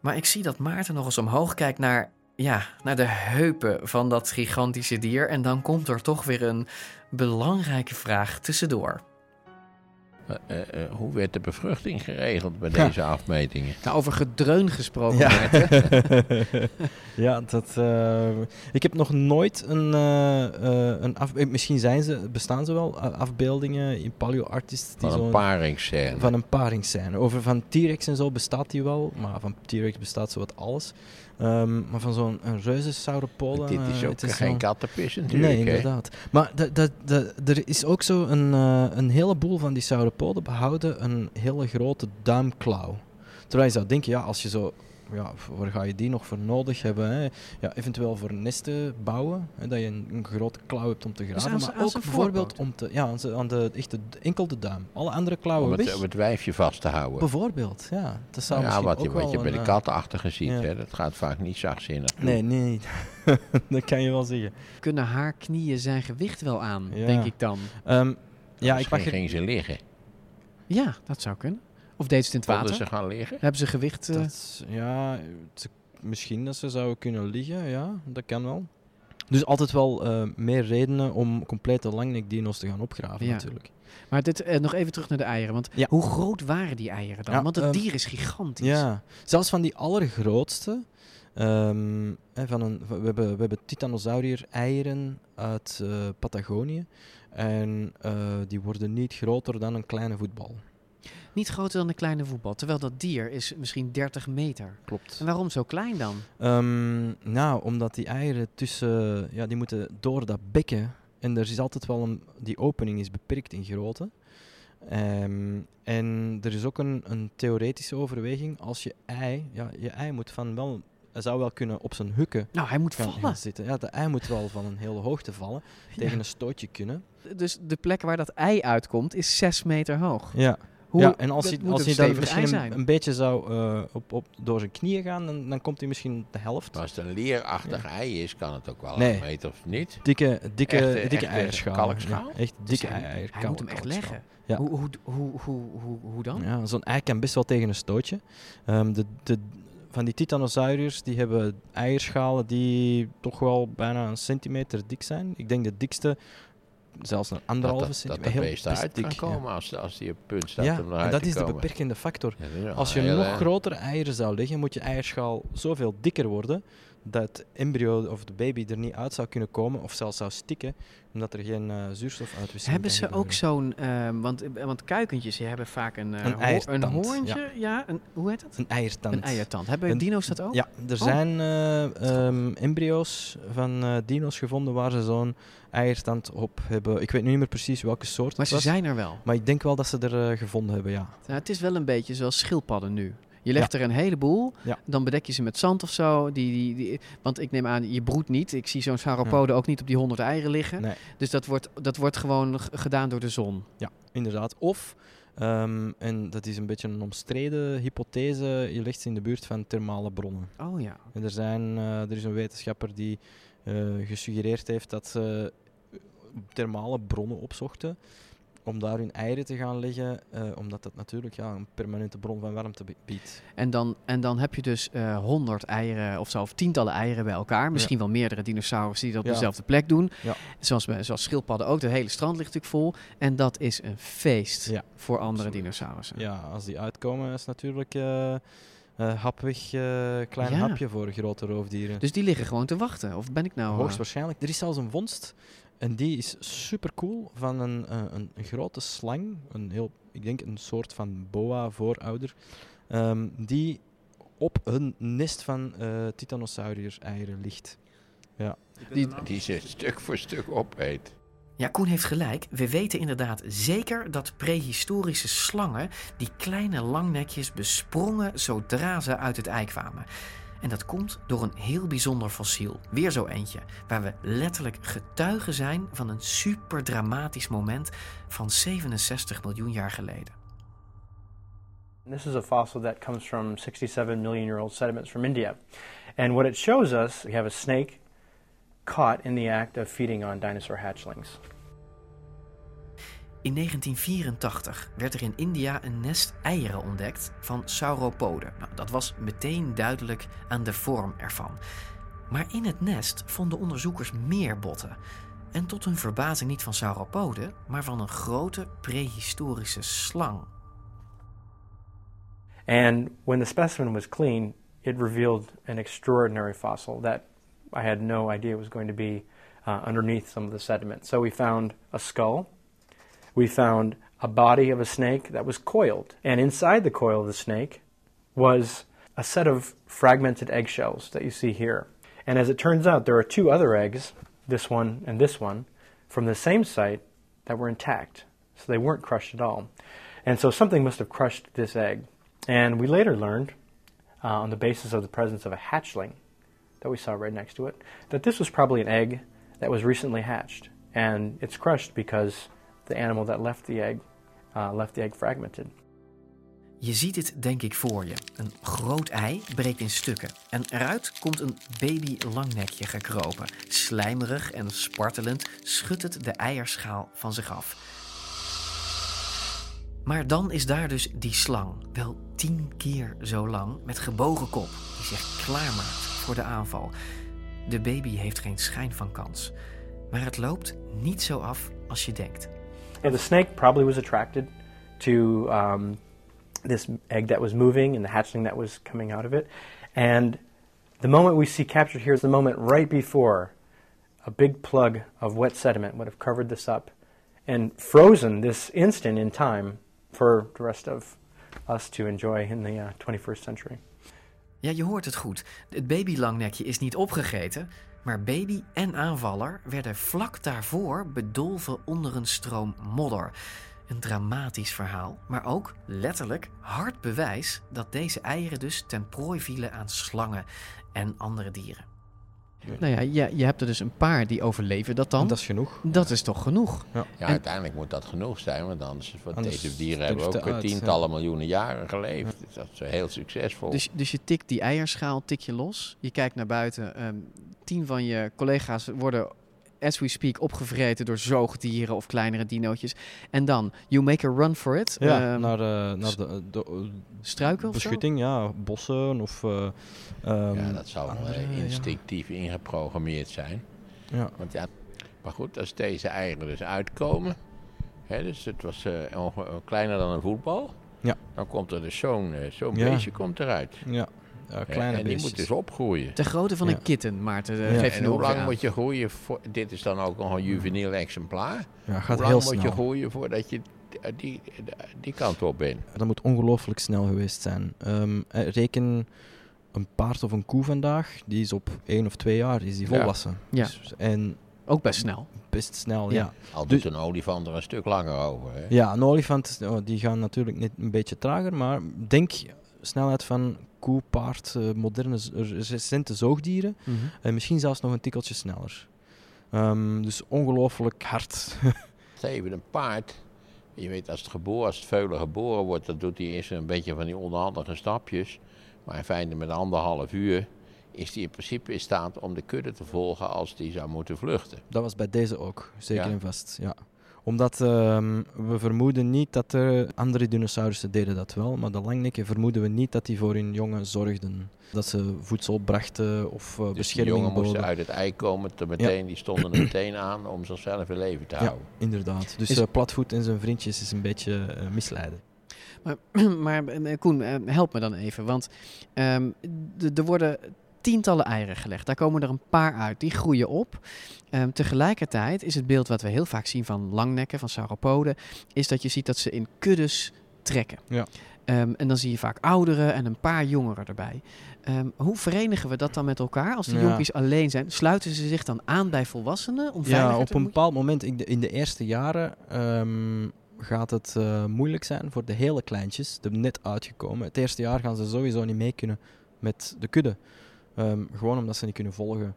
D: Maar ik zie dat Maarten nog eens omhoog kijkt naar, ja, naar de heupen van dat gigantische dier. En dan komt er toch weer een belangrijke vraag tussendoor.
E: Eh, eh, eh, hoe werd de bevruchting geregeld bij
I: Ja.
E: deze afmetingen?
N: Nou, over gedreun gesproken,
I: Ja,
N: Maarten.
I: ja dat, eh, ik heb nog nooit een, eh, eh, een af, misschien zijn ze, bestaan ze wel, afbeeldingen in paleoartists. die
E: Van een
I: zo'n-
E: paringsscène.
I: Van een paringsscène. Over van T-Rex en zo bestaat die wel, maar van T-Rex bestaat zowat alles. Ehm, maar van zo'n een reuzensauropode...
E: Dit is
I: eh,
E: ook
I: het
E: geen kattenpis natuurlijk,
I: Nee, inderdaad. Maar dat, dat, dat, er is ook zo een, eh, een heleboel van die sauropoden behouden een hele grote duimklauw. Terwijl je zou denken, ja, als je zo... Ja, waar ga je die nog voor nodig hebben? Hè? Ja, eventueel voor nesten bouwen, hè, dat je een, een grote klauw hebt om te graven.
N: aan z'n-
I: maar
N: aan
I: ook bijvoorbeeld om te... Ja, aan, aan de, echt de, enkel de duim. Alle andere klauwen
E: Om het,
I: weg.
E: om het wijfje vast te houden.
I: Bijvoorbeeld, ja. Dat zou
E: Nou ja,
I: misschien
E: wat je,
I: ook
E: wat je bij
I: een,
E: de
I: eh,
E: kattenachtige ziet,
I: ja.
E: hè, dat gaat vaak niet zachtzinnig. toe.
I: Nee, nee. dat kan je wel zeggen.
N: Kunnen haar knieën zijn gewicht wel aan,
I: Ja.
N: denk ik dan?
I: Ehm, ja, ik
E: Misschien
I: mag er-
E: ging ze liggen.
N: Ja, dat zou kunnen. Of deed ze het in het water?
E: ze gaan liggen?
N: Hebben ze gewicht? eh,
I: Dat, ja, ze- misschien dat ze zouden kunnen liggen, ja, dat kan wel. Dus altijd wel eh, meer redenen om complete langnekdino's te gaan opgraven,
N: Ja.
I: natuurlijk.
N: Maar dit, eh, nog even terug naar de eieren. Want
I: Ja.
N: hoe groot waren die eieren dan?
I: Ja,
N: want het
I: ehm,
N: dier is gigantisch.
I: Ja, zelfs van die allergrootste. ehm, hè, van een, we, hebben, we hebben titanosaurier-eieren uit eh, Patagonië. En eh, die worden niet groter dan een kleine voetbal.
N: Niet groter dan een kleine voetbal, terwijl dat dier is misschien 30 meter.
I: Klopt.
N: En waarom zo klein dan?
I: Ehm, nou, omdat die eieren tussen, ja, die moeten door dat bekken. En er is altijd wel een, die opening is beperkt in grootte. Ehm, en er is ook een, een theoretische overweging. Als je ei, ja, je ei moet van wel, hij zou wel kunnen op zijn hukken
N: Nou, hij moet
I: gaan,
N: vallen.
I: gaan zitten. Ja, de ei moet wel van een hele hoogte vallen, tegen een stootje kunnen.
N: Dus de plek waar dat ei uitkomt is 6 meter hoog.
I: Ja.
N: Hoe,
I: ja, en als
N: dat
I: hij, als
N: een
I: hij dan misschien een, een beetje zou eh, op, op, door zijn knieën gaan, dan, dan komt hij misschien de helft.
E: Maar als het een leerachtig ei is, kan het ook wel
I: Nee.
E: een meter of niet.
I: Dikke, dikke,
E: Echte-
I: dikke
E: echte
I: eierschaal.
E: kalkschaal?
I: Ja, echt
N: Dus
I: dikke
N: hij,
I: eier.
N: hij moet hem echt leggen.
I: Ja.
N: Hoe, hoe, hoe, hoe, hoe, hoe dan?
I: Ja, zo'n ei kan best wel tegen een stootje. Ehm, de, de, van die titanosauriërs die hebben eierschalen die toch wel bijna een centimeter dik zijn. Ik denk de dikste zelfs een
E: Dat
I: anderhalve
E: dat, dat
I: centimeter. Heel dik,
E: kan
I: ja.
E: komen als, als die op punt staat
I: Ja,
E: om
I: en dat is de beperkende factor.
E: Ja, dat
I: Als je
E: heel,
I: nog grotere eieren zou leggen, moet je eierschaal zoveel dikker worden dat het embryo of de baby er niet uit zou kunnen komen of zelfs zou stikken, omdat er geen eh zuurstofuitwisseling
N: Hebben
I: kan
N: ze ook zo'n, ehm, want, want kuikentjes die hebben vaak een, eh,
I: Een eiertand,
N: een hoorntje,
I: ja.
N: ja. een, hoe heet het?
I: Een eiertand.
N: Een eiertand. Hebben
I: Een-
N: dino's dat ook?
I: Ja, er
N: Oh.
I: zijn eh, ehm, embryo's van eh, dino's gevonden waar ze zo'n eiertand op hebben. Ik weet nu niet meer precies welke soort
N: Maar ze
I: was,
N: zijn er wel.
I: Maar ik denk wel dat ze er eh, gevonden hebben, ja.
N: Nou, het is wel een beetje zoals schildpadden nu. Je legt er een heleboel,
I: Ja.
N: dan bedek je ze met zand of zo. Die, die, die, want ik neem aan, je broedt niet. Ik zie zo'n sauropode ook niet op die 100 eieren liggen.
I: Nee.
N: Dus dat wordt, dat wordt gewoon gedaan door de zon.
I: Ja, inderdaad. Of, ehm, en dat is een beetje een omstreden hypothese, je legt ze in de buurt van thermale bronnen.
N: Oh ja.
I: En er, zijn, eh, er is een wetenschapper die gesuggereerd heeft dat ze thermale bronnen opzochten om daar hun eieren te gaan leggen, eh, omdat dat natuurlijk ja, een permanente bron van warmte biedt.
N: En dan, en dan heb je dus eh 100 eieren of zo, of tientallen eieren bij elkaar. Misschien wel meerdere dinosaurussen die dat op dezelfde plek doen.
I: Ja.
N: Zoals, bij- zoals schildpadden ook. Het hele strand ligt natuurlijk vol. En dat is een feest voor andere dinosaurussen.
I: Ja, als die uitkomen is natuurlijk eh eh, hapweg, eh, klein
N: Ja.
I: hapje voor grote roofdieren.
N: Dus die liggen gewoon te wachten. Of ben ik nou... eh,
I: Hoogstwaarschijnlijk. Er is zelfs een vondst en die is super cool van een, eh, een, grote slang, een heel, ik denk een soort van boa voorouder, ehm, die op een nest van eh titanosauriërs eieren ligt. Ja.
N: Die,
E: die ze stuk voor stuk opeet.
D: Ja, Koen heeft gelijk. We weten inderdaad zeker dat prehistorische slangen die kleine langnekjes besprongen zodra ze uit het ei kwamen. En dat komt door een heel bijzonder fossiel. Weer zo eentje, waar we letterlijk getuigen zijn van een super dramatisch moment van 67 miljoen jaar geleden.
P: This is a fossil that comes from 67 million year old sediments from India. And what it shows us, we have a snake caught in the act of feeding on dinosaur hatchlings.
D: In 1984 werd er in India een nest eieren ontdekt van sauropoden. Nou, dat was meteen duidelijk aan de vorm ervan. Maar in het nest vonden onderzoekers meer botten. En tot hun verbazing niet van sauropoden, maar van een grote prehistorische slang.
P: And when the specimen was clean, it revealed an extraordinary fossil that I had no idea it was going to be uh, underneath some of the sediment. So we found a skull. We found a body of a snake that was coiled. And inside the coil of the snake was a set of fragmented eggshells that you see here. And as it turns out, there are two other eggs, this one and this one, from the same site that were intact. So they weren't crushed at all. And so something must have crushed this egg. And we later learned, uh, on the basis of the presence of a hatchling that we saw right next to it, that this was probably an egg that was recently hatched. And it's crushed because the animal that left the egg uh, left the egg fragmented.
D: Je ziet het denk ik voor je. Een groot ei breekt in stukken. En eruit komt een baby langnekje gekropen. Slijmerig en spartelend schudt het de eierschaal van zich af. Maar dan is daar dus die slang, wel tien keer zo lang, met gebogen kop, die zich klaarmaakt voor de aanval. De baby heeft geen schijn van kans. Maar het loopt niet zo af als je denkt.
P: And the snake probably was attracted to um, this egg that was moving and the hatchling that was coming out of it. And the moment we see captured here is the moment right before a big plug of wet sediment would have covered this up and frozen this instant in time for the rest of us to enjoy in the uh, 21st century.
D: Ja, je hoort het goed. Het babylangnekje is niet opgegeten, maar baby en aanvaller werden vlak daarvoor bedolven onder een stroom modder. Een dramatisch verhaal, maar ook letterlijk hard bewijs dat deze eieren dus ten prooi vielen aan slangen en andere dieren.
N: Nou ja, je, je hebt er dus een paar die overleven dat dan.
I: Dat is genoeg.
N: Dat is toch genoeg?
I: Ja,
E: ja
N: En-
E: uiteindelijk moet dat genoeg zijn, want anders, want
N: Anders
E: deze dieren hebben ook
N: uit,
E: tientallen miljoenen jaren geleefd. Dus dat is heel succesvol.
N: Dus, dus je tikt die eierschaal tik je los. Je kijkt naar buiten. ehm, tien van je collega's worden, as we speak, opgevreten door zoogdieren of kleinere dinootjes. En dan, you make a run for it.
I: Ja,
N: Ehm,
I: naar, eh, naar de, de, eh,
N: struiken of zo?
I: beschutting, ja, bossen of... eh, ehm,
E: ja, dat zou wel
I: andere,
E: eh,
I: ja.
E: instinctief ingeprogrammeerd zijn.
I: Ja.
E: Want ja, maar goed, als deze eieren dus uitkomen, hè, dus het was eh, kleiner dan een voetbal,
I: Ja.
E: dan komt er dus zo'n eh, zo'n
I: Ja.
E: beestje komt eruit.
I: Ja, ja,
E: Hè,
I: kleine
E: En die
I: beestjes.
E: moet dus opgroeien.
N: Ter grootte van
I: Ja.
N: een kitten, Maarten. eh,
I: Ja.
N: Geef je
E: En hoe lang
N: aan.
E: moet je groeien? Voor, dit is dan ook nog een juveniel exemplaar.
I: Ja, gaat
E: hoe lang
I: heel
E: moet je
I: snel.
E: groeien voordat je eh, die, die kant op bent?
I: Dat moet ongelooflijk snel geweest zijn. Ehm, eh, reken een paard of een koe vandaag, die is op één of twee jaar is die
E: Ja.
I: volwassen.
N: Ja.
I: Dus- en
N: Ook best snel.
I: Best snel, ja.
E: Al
I: Dus-
E: doet een olifant er een stuk langer over. Hè?
I: Ja, een olifant, oh, die gaan natuurlijk net een beetje trager, maar denk snelheid van koe, paard, eh, moderne, recente zoogdieren.
N: Mhm.
I: En misschien zelfs nog een tikkeltje sneller. Ehm, dus ongelooflijk hard.
E: Even een paard. Je weet, als het, geboren, als het veulen geboren wordt, dan doet hij eerst een beetje van die onhandige stapjes. Maar in feite met anderhalf uur is hij in principe in staat om de kudde te volgen als die zou moeten vluchten.
I: Dat was bij deze ook, zeker
E: Ja.
I: en vast. Ja. Omdat ehm, we vermoeden niet dat er andere dinosaurussen deden dat wel, maar de langnekken vermoeden we niet dat die voor hun jongen zorgden. Dat ze voedsel brachten of eh,
E: Dus jongen moesten uit het ei komen, te meteen, die stonden er meteen aan om zichzelf in leven te
I: Ja,
E: houden.
I: inderdaad. Dus
N: Is-
I: eh, Platvoet en zijn vriendjes is een beetje eh, misleiden.
N: Maar, maar Koen, help me dan even. Want ehm, er worden tientallen eieren gelegd. Daar komen er een paar uit. Die groeien op. Ehm, tegelijkertijd is het beeld wat we heel vaak zien van langnekken, van sauropoden, is dat je ziet dat ze in kuddes trekken.
I: Ja.
N: Ehm, en dan zie je vaak ouderen en een paar jongeren erbij. Ehm, hoe verenigen we dat dan met elkaar als de
I: Ja.
N: jonkies alleen zijn? Sluiten ze zich dan aan bij volwassenen om
I: Ja, op een bepaald moment in de, in de eerste jaren gaat het eh, moeilijk zijn voor de hele kleintjes, de net uitgekomen. Het eerste jaar gaan ze sowieso niet mee kunnen met de kudde. Gewoon omdat ze niet kunnen volgen.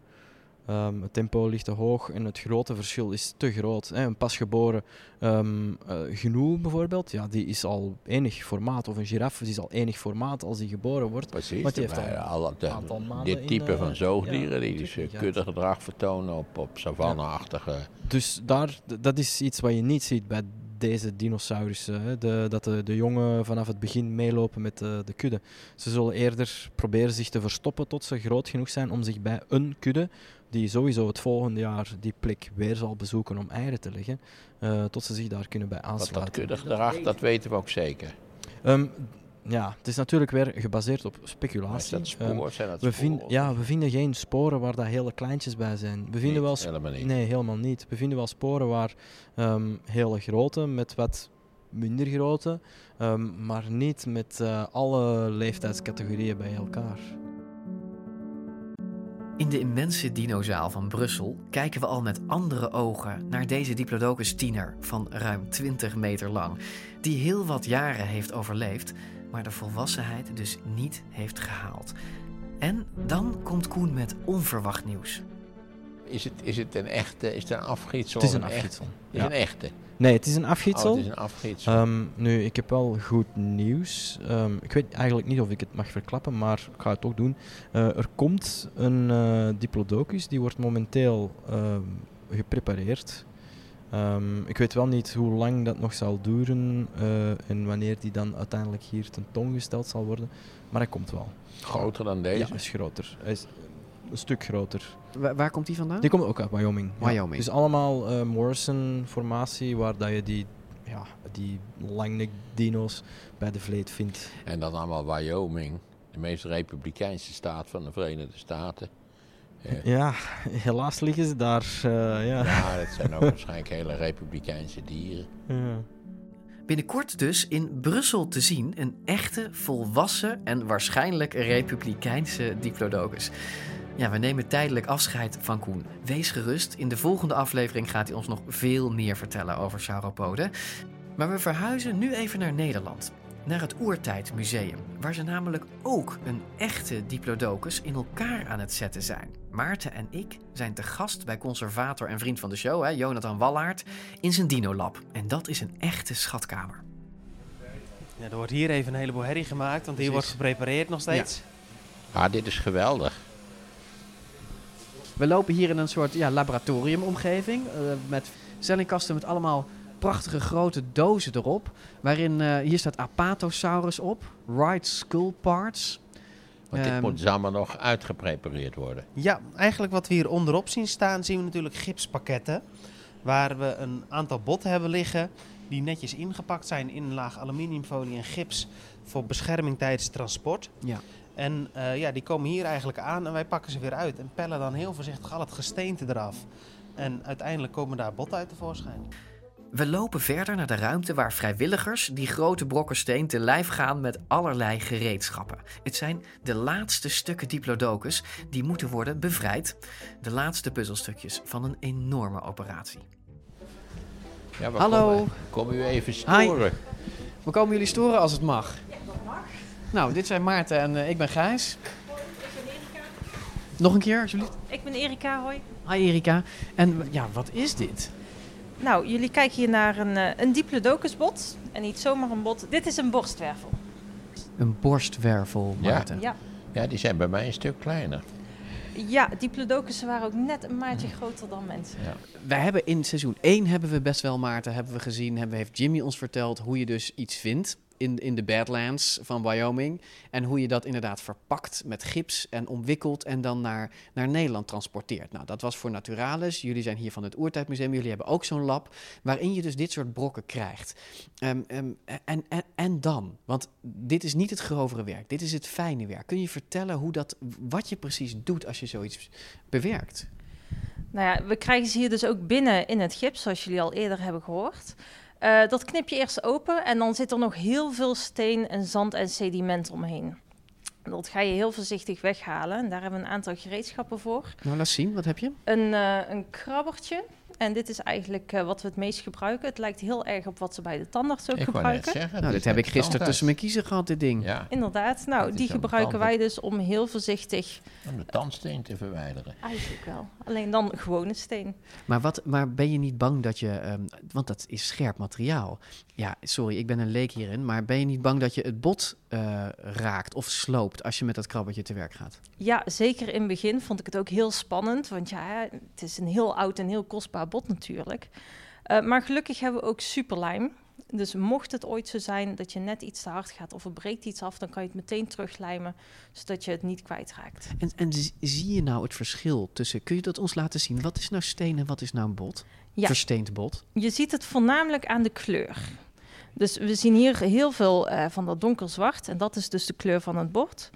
I: Ehm, het tempo ligt te hoog en het grote verschil is te groot. Hè. Een pasgeboren um, uh, gnoe bijvoorbeeld, ja, die is al enig formaat. Of een giraffe die is al enig formaat als die geboren wordt.
E: Precies,
I: Want die heeft
E: maar
I: al
E: al de-
I: een aantal maanden
E: dit
I: in,
E: type
I: eh,
E: van zoogdieren,
I: ja,
E: die dus uh, kuddegedrag vertonen op, op savanne-achtige...
I: Dus daar, dat is iets wat je niet ziet bij deze dinosaurussen. Hè? De, dat de, de jongen vanaf het begin meelopen met de, de kudde. Ze zullen eerder proberen zich te verstoppen tot ze groot genoeg zijn om zich bij een kudde, die sowieso het volgende jaar die plek weer zal bezoeken om eieren te leggen, uh, tot ze zich daar kunnen bij aansluiten.
E: dat kuddegedrag, dat weten we ook zeker.
I: Um, ja, het is natuurlijk weer gebaseerd op speculatie.
E: Dat spoor?
I: Um,
E: Zijn dat
I: we vind, ja, we vinden geen sporen waar daar hele kleintjes bij zijn. We vinden
E: Niet,
I: wel sp-
E: helemaal niet.
I: Nee, helemaal niet. We vinden wel sporen waar um, hele grote met wat minder grote, um, maar niet met uh, alle leeftijdscategorieën bij elkaar.
D: In de immense dinozaal van Brussel kijken we al met andere ogen naar deze Diplodocus tiener van ruim 20 meter lang, die heel wat jaren heeft overleefd, maar de volwassenheid dus niet heeft gehaald. En dan komt Koen met onverwacht nieuws.
E: Is het, is het een echte, is het een afgietsel?
I: Het is een afgietsel.
E: Echte? Is
I: Ja.
E: een echte?
I: Nee, het is een afgietsel.
E: Oh, het is een afgietsel.
I: Um, nu, ik heb wel goed nieuws. Um, ik weet eigenlijk niet of ik het mag verklappen, maar ik ga het ook doen. Uh, er komt een uh, diplodocus, die wordt momenteel uh, geprepareerd. Um, ik weet wel niet hoe lang dat nog zal duren uh, en wanneer die dan uiteindelijk hier tentoongesteld zal worden, maar hij komt wel.
E: Groter dan deze?
I: Ja, is groter. Hij is een stuk groter.
N: Waar, waar komt die vandaan?
I: Die komt ook uit Wyoming.
N: Wyoming.
I: Ja. Dus allemaal uh, Morrison-formatie, waar dat je die, ja, die langnek dino's bij de vleet vindt.
E: En dan allemaal Wyoming, de meest republikeinse staat van de Verenigde Staten.
I: Ja, ja helaas liggen ze daar. Uh, ja.
E: ja, dat zijn ook waarschijnlijk hele republikeinse dieren.
I: Ja.
D: Binnenkort dus in Brussel te zien een echte, volwassen en waarschijnlijk republikeinse diplodocus. Ja, we nemen tijdelijk afscheid van Koen. Wees gerust, in de volgende aflevering gaat hij ons nog veel meer vertellen over sauropoden. Maar we verhuizen nu even naar Nederland. Naar het Oertijdmuseum, waar ze namelijk ook een echte diplodocus in elkaar aan het zetten zijn. Maarten en ik zijn te gast bij conservator en vriend van de show, hè, Jonathan Wallaert, in zijn Dinolab. En dat is een echte schatkamer.
Q: Ja, er wordt hier even een heleboel herrie gemaakt, want hier wordt geprepareerd nog steeds.
E: Ah, dit is geweldig.
N: We lopen hier in een soort ja, laboratoriumomgeving eh, met stellingkasten met allemaal prachtige grote dozen erop. Waarin, eh, hier staat Apatosaurus op, right skull parts.
E: Want dit
N: Ehm,
E: moet allemaal nog uitgeprepareerd worden.
Q: Ja, eigenlijk wat we hier onderop zien staan, zien we natuurlijk gipspakketten. Waar we een aantal botten hebben liggen die netjes ingepakt zijn in een laag aluminiumfolie en gips voor bescherming tijdens transport.
N: Ja.
Q: En eh, ja, die komen hier eigenlijk aan en wij pakken ze weer uit en pellen dan heel voorzichtig al het gesteente eraf. En uiteindelijk komen daar botten uit tevoorschijn.
D: We lopen verder naar de ruimte waar vrijwilligers die grote brokken steen te lijf gaan met allerlei gereedschappen. Het zijn de laatste stukken diplodocus die moeten worden bevrijd. De laatste puzzelstukjes van een enorme operatie.
E: Ja,
N: Hallo.
E: Komen, komen u even storen?
N: We komen jullie storen als het mag. Nou, dit zijn Maarten en eh, ik ben Gijs. Nog een keer, alsjeblieft.
R: Ik ben Erika, hoi.
N: Hi Erika. En ja, wat is dit?
R: Nou, jullie kijken hier naar een, eh, een diplodocusbot. En niet zomaar een bot. Dit is een borstwervel.
N: Een borstwervel,
E: Ja.
N: Maarten.
R: Ja.
E: Ja, die zijn bij mij een stuk kleiner.
R: Ja, diplodocussen waren ook net een maatje groter dan mensen.
N: Wij hebben in seizoen 1 hebben we best wel, Maarten, hebben we gezien, hebben, heeft Jimmy ons verteld hoe je dus iets vindt in, in de Badlands van Wyoming. En hoe je dat inderdaad verpakt met gips en omwikkelt en dan naar, naar Nederland transporteert. Nou, dat was voor Naturalis. Jullie zijn hier van het Oertijdmuseum. Jullie hebben ook zo'n lab waarin je dus dit soort brokken krijgt. Ehm, ehm, en, en, en dan? Want dit is niet het grovere werk. Dit is het fijne werk. Kun je vertellen hoe dat, wat je precies doet als je zoiets bewerkt?
R: Nou ja, we krijgen ze hier dus ook binnen in het gips, zoals jullie al eerder hebben gehoord. Eh, dat knip je eerst open en dan zit er nog heel veel steen en zand en sediment omheen. Dat ga je heel voorzichtig weghalen. En daar hebben we een aantal gereedschappen voor.
N: Nou, laat zien. Wat heb je?
R: Een, eh, een krabbertje. En dit is eigenlijk eh, wat we het meest gebruiken. Het lijkt heel erg op wat ze bij de tandarts ook
E: Ik
R: gebruiken.
E: zeggen,
N: Nou, dit heb ik gisteren tussen mijn kiezen gehad, dit ding.
E: Ja,
R: Inderdaad. Nou, die gebruiken wij dus om heel voorzichtig...
E: om de tandsteen te verwijderen.
R: Eigenlijk wel. Alleen dan gewone steen.
N: Maar, wat, maar ben je niet bang dat je, ehm, want dat is scherp materiaal. Ja, sorry, ik ben een leek hierin, maar ben je niet bang dat je het bot eh, raakt of sloopt als je met dat krabbertje te werk gaat?
R: Ja, zeker in het begin vond ik het ook heel spannend. Want ja, het is een heel oud en heel kostbaar bot natuurlijk. Eh, maar gelukkig hebben we ook superlijm. Dus mocht het ooit zo zijn dat je net iets te hard gaat of er breekt iets af, dan kan je het meteen teruglijmen, zodat je het niet kwijtraakt.
N: En, en zi- zie je nou het verschil tussen, kun je dat ons laten zien? Wat is nou steen en wat is nou een bot?
R: Ja.
N: Versteend bot.
R: Je ziet het voornamelijk aan de kleur. Dus we zien hier heel veel eh, van dat donkerzwart en dat is dus de kleur van het bord.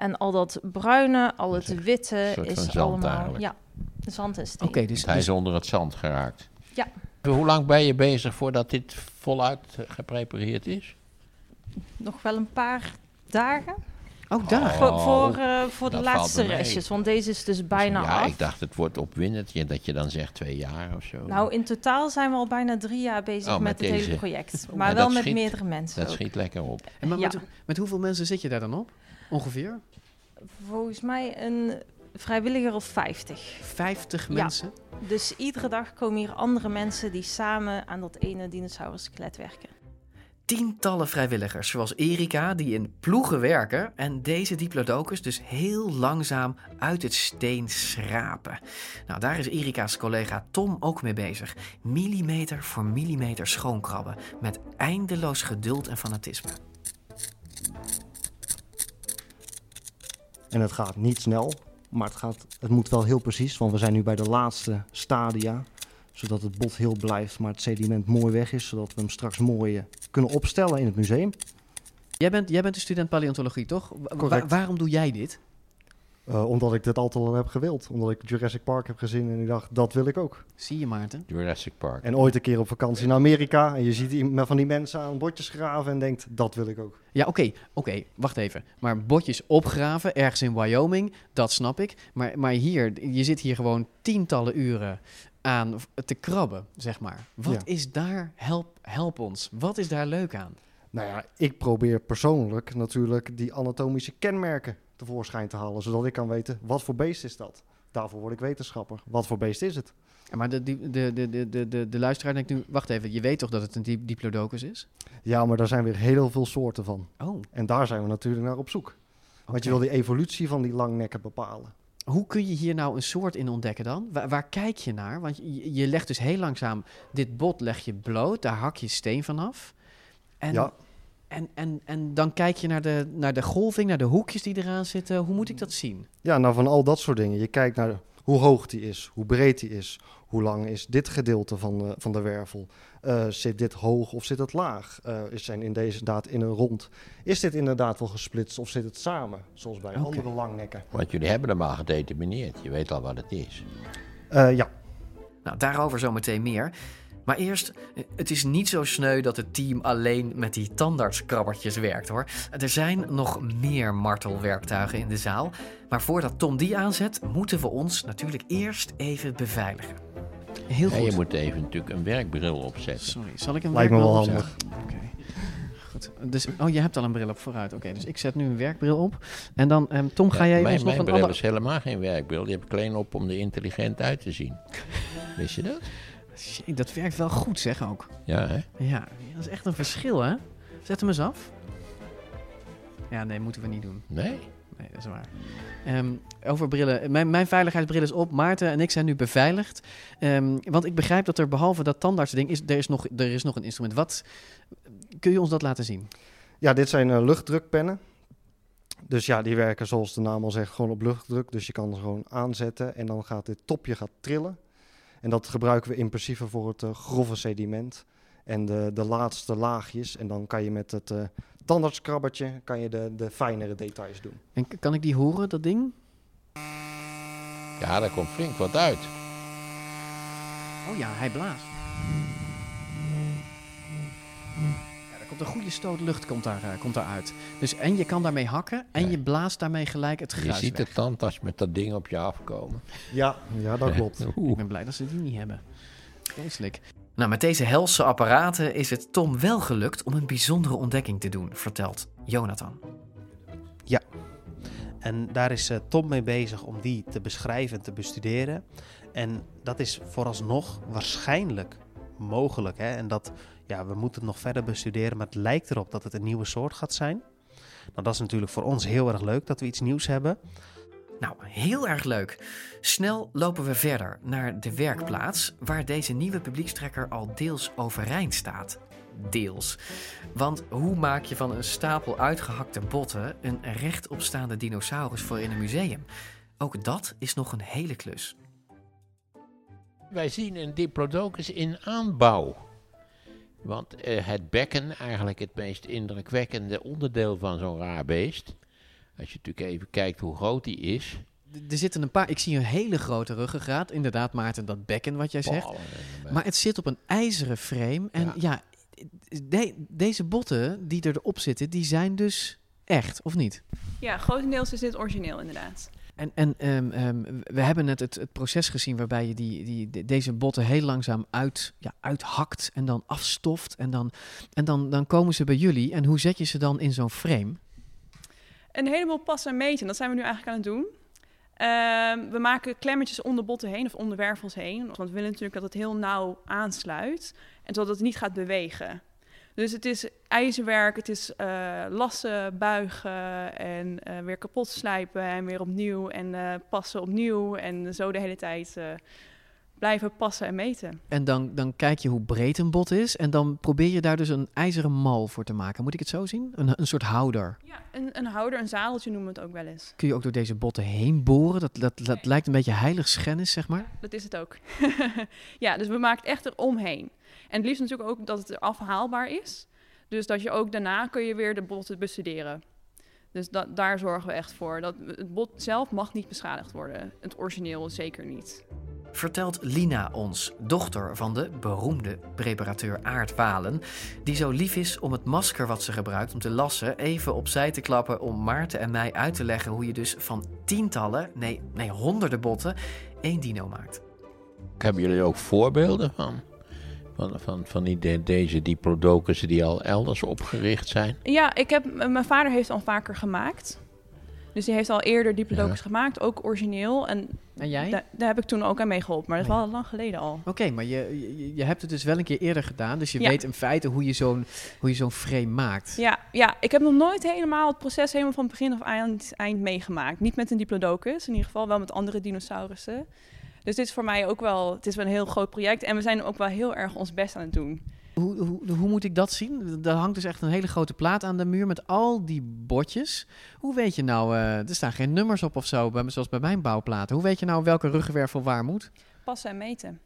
R: En al dat bruine, al het witte
E: soort van
R: is
E: zand
R: allemaal
E: eigenlijk.
R: ja, zand en steen.
N: Oké, dus,
E: Hij
N: dus
E: is onder het zand geraakt.
R: Ja.
E: Hoe lang ben je bezig voordat dit voluit geprepareerd is?
R: nog wel een paar dagen.
N: Ook daar?
R: Voor, voor, eh, voor de laatste restjes, want deze is dus bijna
E: ja,
R: af.
E: ik dacht het wordt opwindend dat je dan zegt twee jaar of zo.
R: Nou, in totaal zijn we al bijna drie jaar bezig
E: Oh,
R: met,
E: met
R: het hele project.
E: En
R: Maar wel met
E: schiet-
R: meerdere mensen.
E: Dat
R: ook.
E: schiet lekker op.
N: En maar
R: Ja.
N: met, met hoeveel mensen zit je daar dan op? Ongeveer?
R: Volgens mij een vrijwilliger of 50.
N: 50
R: Ja.
N: mensen?
R: Dus iedere dag komen hier andere mensen die samen aan dat ene dinosaurus-skelet werken.
D: Tientallen vrijwilligers, zoals Erika, die in ploegen werken en deze diplodocus dus heel langzaam uit het steen schrapen. Nou, daar is Erika's collega Tom ook mee bezig. Millimeter voor millimeter schoonkrabben, met eindeloos geduld en fanatisme.
S: En het gaat niet snel, maar het, gaat, het moet wel heel precies, want we zijn nu bij de laatste stadia. Zodat het bot heel blijft, maar het sediment mooi weg is, zodat we hem straks mooi eh, kunnen opstellen in het museum.
N: Jij bent, jij bent een student paleontologie, toch? Wa- wa-
S: Correct.
N: waarom doe jij dit?
S: Uh, omdat ik dit altijd al heb gewild. Omdat ik Jurassic Park heb gezien en ik dacht, dat wil ik ook.
D: Zie je Maarten?
E: Jurassic Park.
S: En ooit een keer op vakantie naar Amerika. En je ziet van die mensen aan botjes graven en denkt, dat wil ik ook.
D: Ja, oké, oké, wacht even. Maar botjes opgraven ergens in Wyoming, dat snap ik. Maar, maar hier, je zit hier gewoon tientallen uren aan te krabben, zeg maar. Wat is daar, help, help ons, wat is daar leuk aan?
S: Nou ja, ik probeer persoonlijk natuurlijk die anatomische kenmerken tevoorschijn te halen, zodat ik kan weten wat voor beest is dat. Daarvoor word ik wetenschapper. Wat voor beest is het?
D: Ja, maar de, de, de, de, de, de, de luisteraar denkt nu, wacht even, je weet toch dat het een diplodocus is?
S: Ja, maar daar zijn weer heel veel soorten van.
D: Oh.
S: En daar zijn we natuurlijk naar op zoek. Want je wil die evolutie van die langnekken bepalen.
D: Hoe kun je hier nou een soort in ontdekken dan? Waar, waar kijk je naar? Want je, je, legt dus heel langzaam dit bot leg je bloot, daar hak je steen vanaf. En
S: ja.
D: En, en, en dan kijk je naar de, naar de golving, naar de hoekjes die eraan zitten. Hoe moet ik dat zien?
S: Ja, nou van al dat soort dingen. Je kijkt naar hoe hoog die is, hoe breed die is, hoe lang is dit gedeelte van de, van de wervel. Uh, zit dit hoog of zit het laag? Uh, is zijn in deze inderdaad in een rond? Is dit inderdaad wel gesplitst of zit het samen, zoals bij okay. andere langnekken?
E: Want jullie hebben hem al gedetermineerd. Je weet al wat het is.
S: Uh, ja.
T: Nou, daarover zometeen meer. Maar eerst, het is niet zo sneu dat het team alleen met die tandartskrabbertjes werkt hoor. Er zijn nog meer martelwerktuigen in de zaal. Maar voordat Tom die aanzet, moeten we ons natuurlijk eerst even beveiligen.
D: Heel goed.
E: je moet even natuurlijk een werkbril opzetten.
D: Sorry, zal ik een
S: Lijkt me
D: werkbril
S: wel handig.
D: Oké. Goed. Dus, oh, je hebt al een bril op vooruit. Oké, dus ik zet nu een werkbril op. En dan, um, Tom, ga
E: ja,
D: jij
E: mijn,
D: ons nog
E: mijn
D: een
E: bril
D: ander...
E: is helemaal geen werkbril. Die heb ik alleen op om er intelligent uit te zien. Wist je dat?
D: Shit, dat werkt wel goed, zeg ook.
E: Ja, hè?
D: Ja, dat is echt een verschil, hè? Zet hem eens af. Ja, nee, moeten we niet doen.
E: Nee?
D: Nee, dat is waar. Ehm, over brillen. Mijn, mijn veiligheidsbril is op. Maarten en ik zijn nu beveiligd. Ehm, want ik begrijp dat er behalve dat tandartsding is, er is nog, er is nog een instrument. Wat kun je ons dat laten zien?
S: Ja, dit zijn uh, luchtdrukpennen. Dus ja, die werken zoals de naam al zegt gewoon op luchtdruk. Dus je kan ze gewoon aanzetten en dan gaat dit topje gaat trillen. En dat gebruiken we in principe voor het uh, grove sediment en de, de laatste laagjes. En dan kan je met het uh, tandartskrabbertje kan je de, de fijnere details doen.
D: En kan ik die horen, dat ding?
E: Ja, daar komt flink wat uit.
D: Oh ja, hij blaast. Komt een goede stoot lucht komt daar, uh, komt daar uit. Dus en je kan daarmee hakken en ja. je blaast daarmee gelijk het gruis
E: Je ziet
D: weg.
E: de tandarts met dat ding op je afkomen.
S: Ja, ja dat klopt.
D: Ik ben blij dat ze die niet hebben. Vreselijk.
T: Nou, met deze helse apparaten is het Tom wel gelukt om een bijzondere ontdekking te doen, vertelt Jonathan.
Q: Ja, en daar is uh, Tom mee bezig om die te beschrijven en te bestuderen. En dat is vooralsnog waarschijnlijk mogelijk. Hè? En dat, ja, we moeten het nog verder bestuderen, maar het lijkt erop dat het een nieuwe soort gaat zijn. Nou, dat is natuurlijk voor ons heel erg leuk dat we iets nieuws hebben.
T: Nou, heel erg leuk. Snel lopen we verder naar de werkplaats waar deze nieuwe publiekstrekker al deels overeind staat. Deels. Want hoe maak je van een stapel uitgehakte botten een rechtopstaande dinosaurus voor in een museum? Ook dat is nog een hele klus.
E: Wij zien een diplodocus in aanbouw. Want uh, het bekken, eigenlijk het meest indrukwekkende onderdeel van zo'n raar beest. Als je natuurlijk even kijkt hoe groot die is.
D: Er zitten een paar. Ik zie een hele grote ruggengraat. Inderdaad, Maarten, dat bekken wat jij zegt.
E: Oh,
D: maar het zit op een ijzeren frame. En ja, ja de, deze botten die erop zitten, die zijn dus echt, of niet?
U: Ja, grotendeels is dit origineel inderdaad.
D: En, en um, um, we hebben net het, het, proces gezien waarbij je die, die, de, deze botten heel langzaam uit, ja, uithakt en dan afstoft. En, dan, en dan, dan komen ze bij jullie. En hoe zet je ze dan in zo'n frame?
U: Een heleboel passen en meten. Dat zijn we nu eigenlijk aan het doen. Uh, we maken klemmetjes onder botten heen of onder wervels heen. Want we willen natuurlijk dat het heel nauw aansluit. En zodat het niet gaat bewegen. Dus het is ijzerwerk, het is uh, lassen, buigen en uh, weer kapot slijpen en weer opnieuw en uh, passen opnieuw. En zo de hele tijd blijven passen en meten.
D: En dan, dan kijk je hoe breed een bot is en dan probeer je daar dus een ijzeren mal voor te maken. Moet ik het zo zien? Een, een soort houder?
U: Ja, een, een houder, een zadeltje noemen we het ook wel eens.
D: Kun je ook door deze botten heen boren? Dat, dat, dat lijkt een beetje heiligschennis, zeg maar.
U: Ja, dat is het ook. ja, dus we maken het echt eromheen. En het liefst natuurlijk ook dat het afhaalbaar is. Dus dat je ook daarna kun je weer de botten bestuderen. Dus dat, daar zorgen we echt voor. Dat, het bot zelf mag niet beschadigd worden. Het origineel zeker niet.
D: Vertelt Lina ons, dochter van de beroemde preparateur Aart Walen, die zo lief is om het masker wat ze gebruikt om te lassen even opzij te klappen om Maarten en mij uit te leggen hoe je dus van tientallen, nee, nee honderden botten één dino maakt.
E: Hebben jullie ook voorbeelden van? Van, van, van die, de- deze diplodocus die al elders opgericht zijn?
U: Ja, ik heb, mijn vader heeft al vaker gemaakt. Dus die heeft al eerder diplodocus
E: Ja.
U: gemaakt, ook origineel. En,
N: En jij?
U: da- daar heb ik toen ook aan meegeholpen, maar dat is wel lang geleden al.
N: Oké, maar je, je, je hebt het dus wel een keer eerder gedaan. Dus je
U: Ja.
N: weet in feite hoe je zo'n hoe je zo'n frame maakt.
U: Ja, ja, ik heb nog nooit helemaal het proces helemaal van begin af eind, eind meegemaakt. Niet met een diplodocus, in ieder geval wel met andere dinosaurussen. Dus dit is voor mij ook wel, het is wel een heel groot project. En we zijn ook wel heel erg ons best aan het doen.
N: Hoe, hoe, hoe moet ik dat zien? Er hangt dus echt een hele grote plaat aan de muur met al die botjes. Hoe weet je nou, eh, er staan geen nummers op of zo, bij- zoals bij mijn bouwplaten. Hoe weet je nou welke ruggenwervel waar moet?
U: Passen en meten.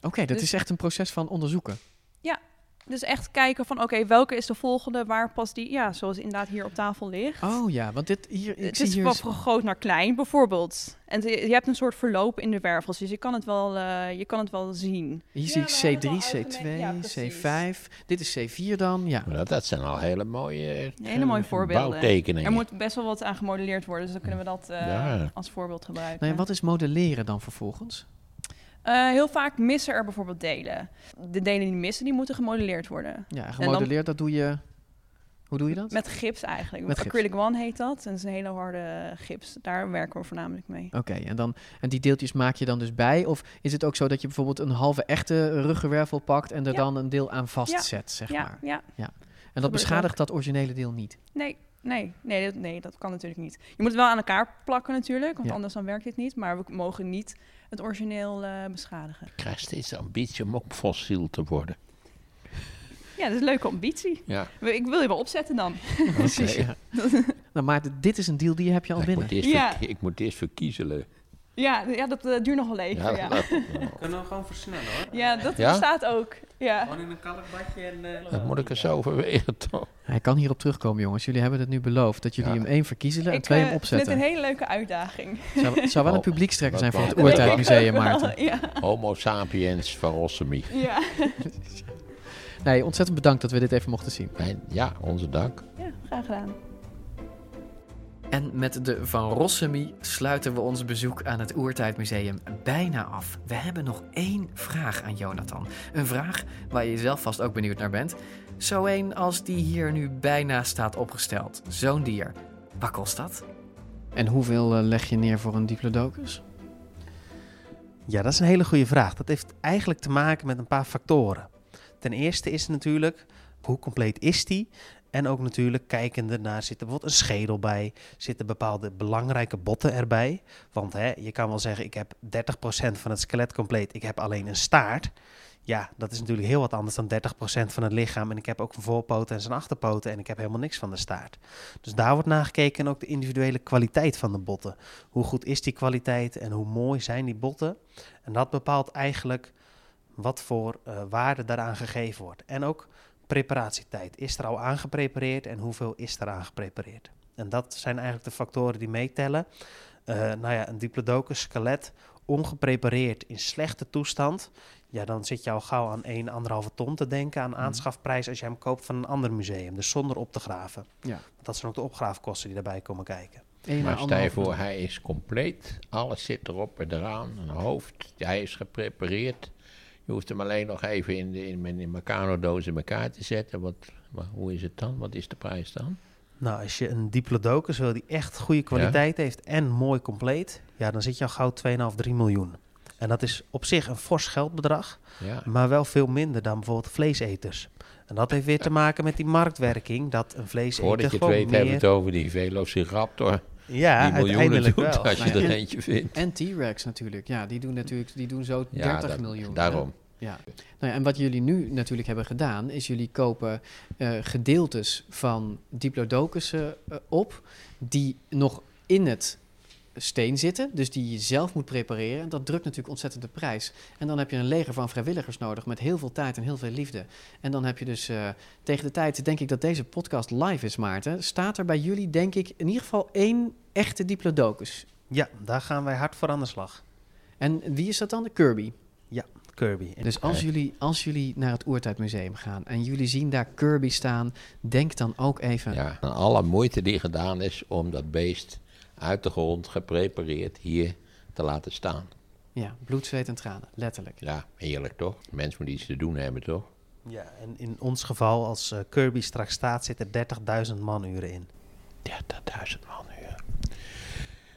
N: Oké, dat
U: Dus-
N: is echt een proces van onderzoeken.
U: Ja, dus echt kijken van oké, welke is de volgende, waar past die? Ja, zoals inderdaad hier op tafel ligt.
N: Oh ja, want dit hier, ik
U: het
N: zie
U: is
N: hier...
U: van groot naar klein, bijvoorbeeld. En je hebt een soort verloop in de wervels, dus je kan het wel, eh, je kan het wel zien.
N: Hier zie ik C3, C2, C5. Dit is C4 dan, ja.
E: Nou, dat zijn al hele mooie,
U: Hele mooie
E: eh,
U: voorbeelden.
E: bouwtekeningen.
U: Er moet best wel wat aan gemodelleerd worden, dus dan kunnen we dat eh,
E: Ja.
U: als voorbeeld gebruiken.
N: Nou ja, wat is modelleren dan vervolgens?
U: Eh, heel vaak missen er bijvoorbeeld delen. De delen die missen, die moeten gemodelleerd worden.
N: Ja, gemodelleerd, dat doe je... Hoe doe je dat?
U: met gips eigenlijk.
N: Met gips.
U: Acrylic One heet dat. En dat is een hele harde gips. Daar werken we voornamelijk mee.
N: Oké, en en, en die deeltjes maak je dan dus bij? Of is het ook zo dat je bijvoorbeeld een halve echte ruggenwervel pakt en er
U: Ja.
N: dan een deel aan vastzet, zeg
U: Ja,
N: maar?
U: ja.
N: En dat beschadigt dat originele deel niet?
U: Nee, nee, nee, dat, nee, dat kan natuurlijk niet. Je moet het wel aan elkaar plakken natuurlijk, want
N: Ja.
U: anders dan werkt dit niet. Maar we mogen niet het origineel eh, beschadigen.
E: Ik krijg steeds de ambitie om ook fossiel te worden.
U: Ja, dat is een leuke ambitie.
E: Ja.
U: Ik wil je wel opzetten dan.
N: Precies, ja. nou, maar dit is een deal die heb je al
E: Ik
N: binnen.
E: moet eerst,
U: Ja.
E: ik moet eerst verkiezelen.
U: Ja, ja dat eh, duurt nog wel even.
E: Ja,
U: Ja,
E: dat-
Q: Kunnen we gewoon versnellen hoor.
U: Ja, dat
E: Ja?
U: bestaat ook. Ja.
Q: Gewoon in een kalkbadje en... eh,
E: Dat moet ik eens overwegen, toch?
N: Hij kan hierop terugkomen, jongens. Jullie hebben het nu beloofd dat jullie hem één verkiezelen en
U: Ik
N: twee
U: eh,
N: hem
U: vind het
N: opzetten.
U: een hele leuke uitdaging.
N: Zou, het zou wel een
E: Oh,
N: publiekstrekker zijn voor het. Oertijdmuseum,
U: Wel,
N: Maarten.
U: Ja.
E: Homo sapiens van Rossemi.
U: Ja.
N: Nee, ontzettend bedankt dat we dit even mochten zien.
E: Ja, onze dank.
U: ja, graag gedaan.
D: En met de Van Rossemi sluiten we ons bezoek aan het Oertijdmuseum bijna af. We hebben nog één vraag aan Jonathan. Een vraag waar je zelf vast ook benieuwd naar bent. Zo één als die hier nu bijna staat opgesteld. Zo'n dier. Wat kost dat?
N: En hoeveel eh, leg je neer voor een diplodocus?
Q: Ja, dat is een hele goede vraag. Dat heeft eigenlijk te maken met een paar factoren. Ten eerste is natuurlijk, hoe compleet is die? En ook natuurlijk kijkende naar, zit er bijvoorbeeld een schedel bij? Zitten bepaalde belangrijke botten erbij? Want hè, je kan wel zeggen, ik heb 30% van het skelet compleet, ik heb alleen een staart. Ja, dat is natuurlijk heel wat anders dan 30% van het lichaam. En ik heb ook een voorpoten en zijn achterpoten en ik heb helemaal niks van de staart. Dus daar wordt naar gekeken en ook de individuele kwaliteit van de botten. Hoe goed is die kwaliteit en hoe mooi zijn die botten? En dat bepaalt eigenlijk wat voor eh, waarde daaraan gegeven wordt. En ook preparatietijd. Is er al aangeprepareerd en hoeveel is er aangeprepareerd? En dat zijn eigenlijk de factoren die meetellen. Eh nou ja, een diplodocus skelet ongeprepareerd in slechte toestand. Ja, dan zit je al gauw aan 1, 1,5 ton te denken aan aanschafprijs als je hem koopt van een ander museum. Dus zonder op te graven.
N: Ja.
Q: Dat zijn ook de opgraafkosten die daarbij komen kijken.
E: Maar stel je voor, hij is compleet. Alles zit erop en eraan. Een hoofd, hij is geprepareerd. Je hoeft hem alleen nog even in de in, in Meccano-doos in elkaar te zetten. Wat, maar hoe is het dan? Wat is de prijs dan?
Q: Nou, als je een diplodocus wil die echt goede kwaliteit heeft en mooi compleet, ja, dan zit je al gauw 2,5, 3 miljoen. En dat is op zich een fors geldbedrag,
E: Ja.
Q: maar wel veel minder dan bijvoorbeeld vleeseters. En dat heeft weer te maken met die marktwerking, dat een vleeseter
E: Voordat je het weet,
Q: meer...
E: hebben we het over die Velociraptor.
Q: Ja,
E: die miljoenen
Q: uiteindelijk
E: doet
Q: wel.
E: als je
N: Nou ja,
E: er
N: en-
E: eentje vindt.
N: En T-Rex natuurlijk. Ja, die doen natuurlijk die doen zo
E: Ja,
N: 30
E: dat-
N: miljoen.
E: daarom.
N: hè? Ja. Nou ja, en wat jullie nu natuurlijk hebben gedaan, is jullie kopen eh, gedeeltes van diplodocussen eh, op die nog in het
D: steen zitten, dus die je zelf moet prepareren. En dat drukt natuurlijk ontzettend de prijs. En dan heb je een leger van vrijwilligers nodig met heel veel tijd en heel veel liefde. En dan heb je dus eh, tegen de tijd, denk ik dat deze podcast live is, Maarten, staat er bij jullie, denk ik, in ieder geval één echte diplodocus.
Q: Ja, daar gaan wij hard voor aan de slag.
D: En wie is dat dan? De Kirby.
Q: Ja, Kirby.
D: Dus als jullie, als jullie naar het Oertijdmuseum gaan en jullie zien daar Kirby staan, denk dan ook even.
E: Ja, aan alle moeite die gedaan is om dat beest uit de grond geprepareerd hier te laten staan.
D: Ja, bloed, zweet en tranen, letterlijk.
E: Ja, heerlijk toch? Mens moet iets te doen hebben, toch?
Q: Ja, en in ons geval, als eh, Kirby straks staat, zitten 30.000 manuren in.
E: 30.000 manuren.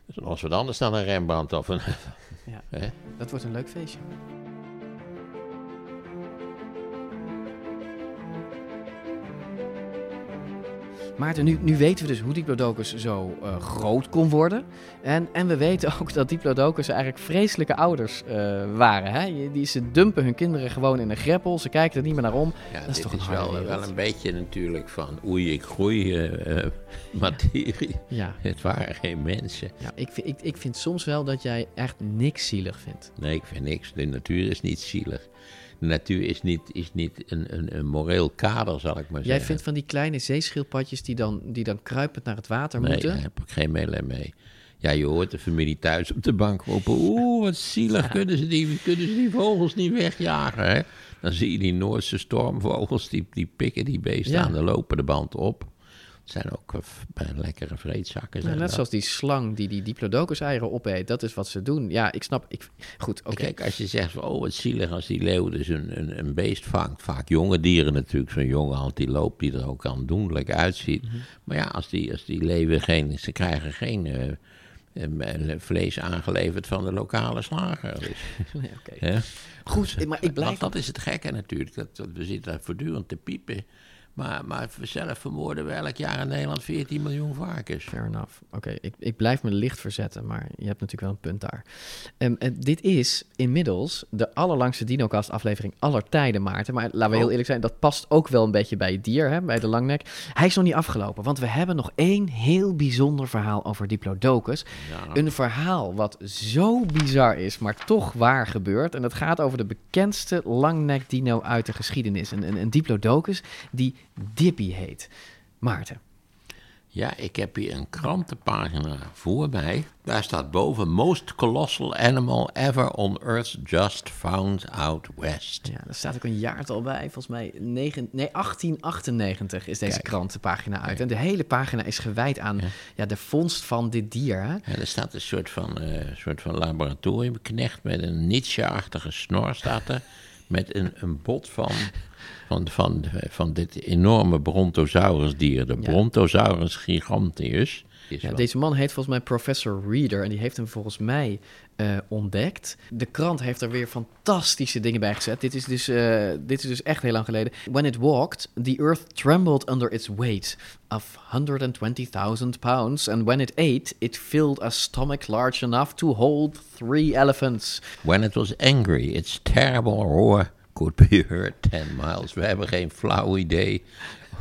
E: Dat is nog eens wat anders dan een Rembrandt of een...
D: Ja,
E: Hè?
D: dat wordt een leuk feestje. Maarten, nu, nu weten we dus hoe Diplodocus zo eh, groot kon worden. En, en we weten ook dat Diplodocus eigenlijk vreselijke ouders eh, waren. Hè? Die, ze dumpen hun kinderen gewoon in een greppel. Ze kijken er niet meer naar om.
E: Ja,
D: dat is toch een
E: is
D: harde
E: wel,
D: wereld.
E: wel een beetje natuurlijk van oei, ik groei eh, eh, materie.
D: Ja.
E: Het waren geen mensen.
D: Ja, ik, ik, ik vind soms wel dat jij echt niks zielig vindt.
E: Nee, ik vind niks. De natuur is niet zielig. De natuur is niet, is niet een, een, een moreel kader, zal ik maar
D: Jij
E: zeggen.
D: vindt van die kleine zeeschildpadjes die dan, die dan kruipend naar het water
E: nee,
D: moeten.
E: daar heb ik geen meelij mee. Ja, je hoort de familie thuis op de bank roepen... Oeh, wat zielig, kunnen, ze die, kunnen ze die vogels niet wegjagen, hè? Dan zie je die Noordse stormvogels, die, die pikken die beesten
D: Ja.
E: aan de lopende band op. Het zijn ook eh, bij lekkere vreedzakken.
D: Net
E: dat.
D: zoals die slang die die diplodocus-eieren opeet. Dat is wat ze doen. Ja, ik snap. Ik, goed, oké.
E: Kijk, als je zegt oh wat zielig als die leeuw dus een, een, een beest vangt. Vaak jonge dieren natuurlijk, zo'n jonge antiloop die er ook aandoenlijk uitziet.
D: Mhm.
E: Maar ja, als die, als die leeuwen geen, ze krijgen geen eh, eh, vlees aangeleverd van de lokale slager. Dus,
D: Nee? Goed, maar ik blijf...
E: Want dat is het gekke natuurlijk, dat, dat we zitten daar voortdurend te piepen. Maar, maar zelf vermoorden we elk jaar in Nederland 14 miljoen varkens.
D: Fair enough. Oké, ik, ik blijf me licht verzetten, maar je hebt natuurlijk wel een punt daar. Ehm, en dit is inmiddels de allerlangste Dinocast aflevering aller tijden, Maarten. Maar laten we heel
E: Oh.
D: eerlijk zijn, dat past ook wel een beetje bij het dier, hè, bij de langnek. Hij is nog niet afgelopen, want we hebben nog één heel bijzonder verhaal over Diplodocus.
E: Ja.
D: Een verhaal wat zo bizar is, maar toch waar gebeurt. En dat gaat over de bekendste langnek dino uit de geschiedenis. Een, een, een Diplodocus die Dippy heet. Maarten.
E: Ja, ik heb hier een krantenpagina voor mij. Daar staat boven: Most colossal animal ever on Earth just found out west.
D: Ja, daar staat ook een jaartal bij. Volgens mij negen, nee, 1898 is deze
E: Kijk.
D: krantenpagina uit. En de hele pagina is gewijd aan ja. de vondst van dit dier. Hè?
E: En er staat een soort van, eh, soort van laboratoriumknecht met een Nietzsche-achtige snor staat er. Met een, een bot van, van, van, van dit enorme brontosaurusdier. De Brontosaurus giganteus.
D: Ja, deze man heet volgens mij Professor Reader en die heeft hem volgens mij eh, ontdekt. De krant heeft er weer fantastische dingen bij gezet. Dit is, dus, eh, dit is dus echt heel lang geleden. When it walked, the earth trembled under its weight of 120,000 pounds. And when it ate, it filled a stomach large enough to hold three elephants.
E: When it was angry, its terrible roar could be heard 10 miles. We hebben geen flauw idee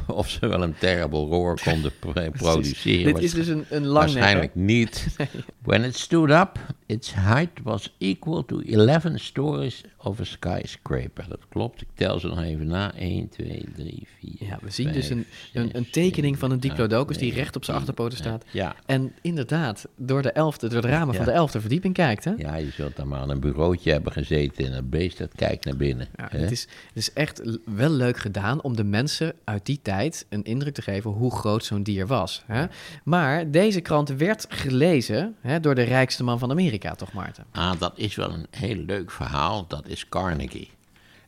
E: of ze wel een terrible roar konden pro- produceren.
D: Dit is dus een- een hè?
E: Waarschijnlijk niet. When it stood up, its height was equal to 11 stories of a skyscraper. Dat klopt, ik tel ze nog even na. 1, 2, 3, 4,
D: Ja, we zien dus een, een, een tekening van een diplodocus die recht op zijn achterpoten staat.
E: Ja.
D: En inderdaad, door de, elfde, door de ramen van de elfde verdieping kijkt. Hè?
E: Ja, je zult dan maar aan een bureautje hebben gezeten en dat beest dat kijkt naar binnen.
D: Ja,
E: hè?
D: het, is, het is echt wel leuk gedaan om de mensen uit die tijd een indruk te geven hoe groot zo'n dier was. Hè? Maar deze krant werd gelezen hè, door de rijkste man van Amerika, toch Maarten?
E: Ah, dat is wel een heel leuk verhaal. Dat is Carnegie.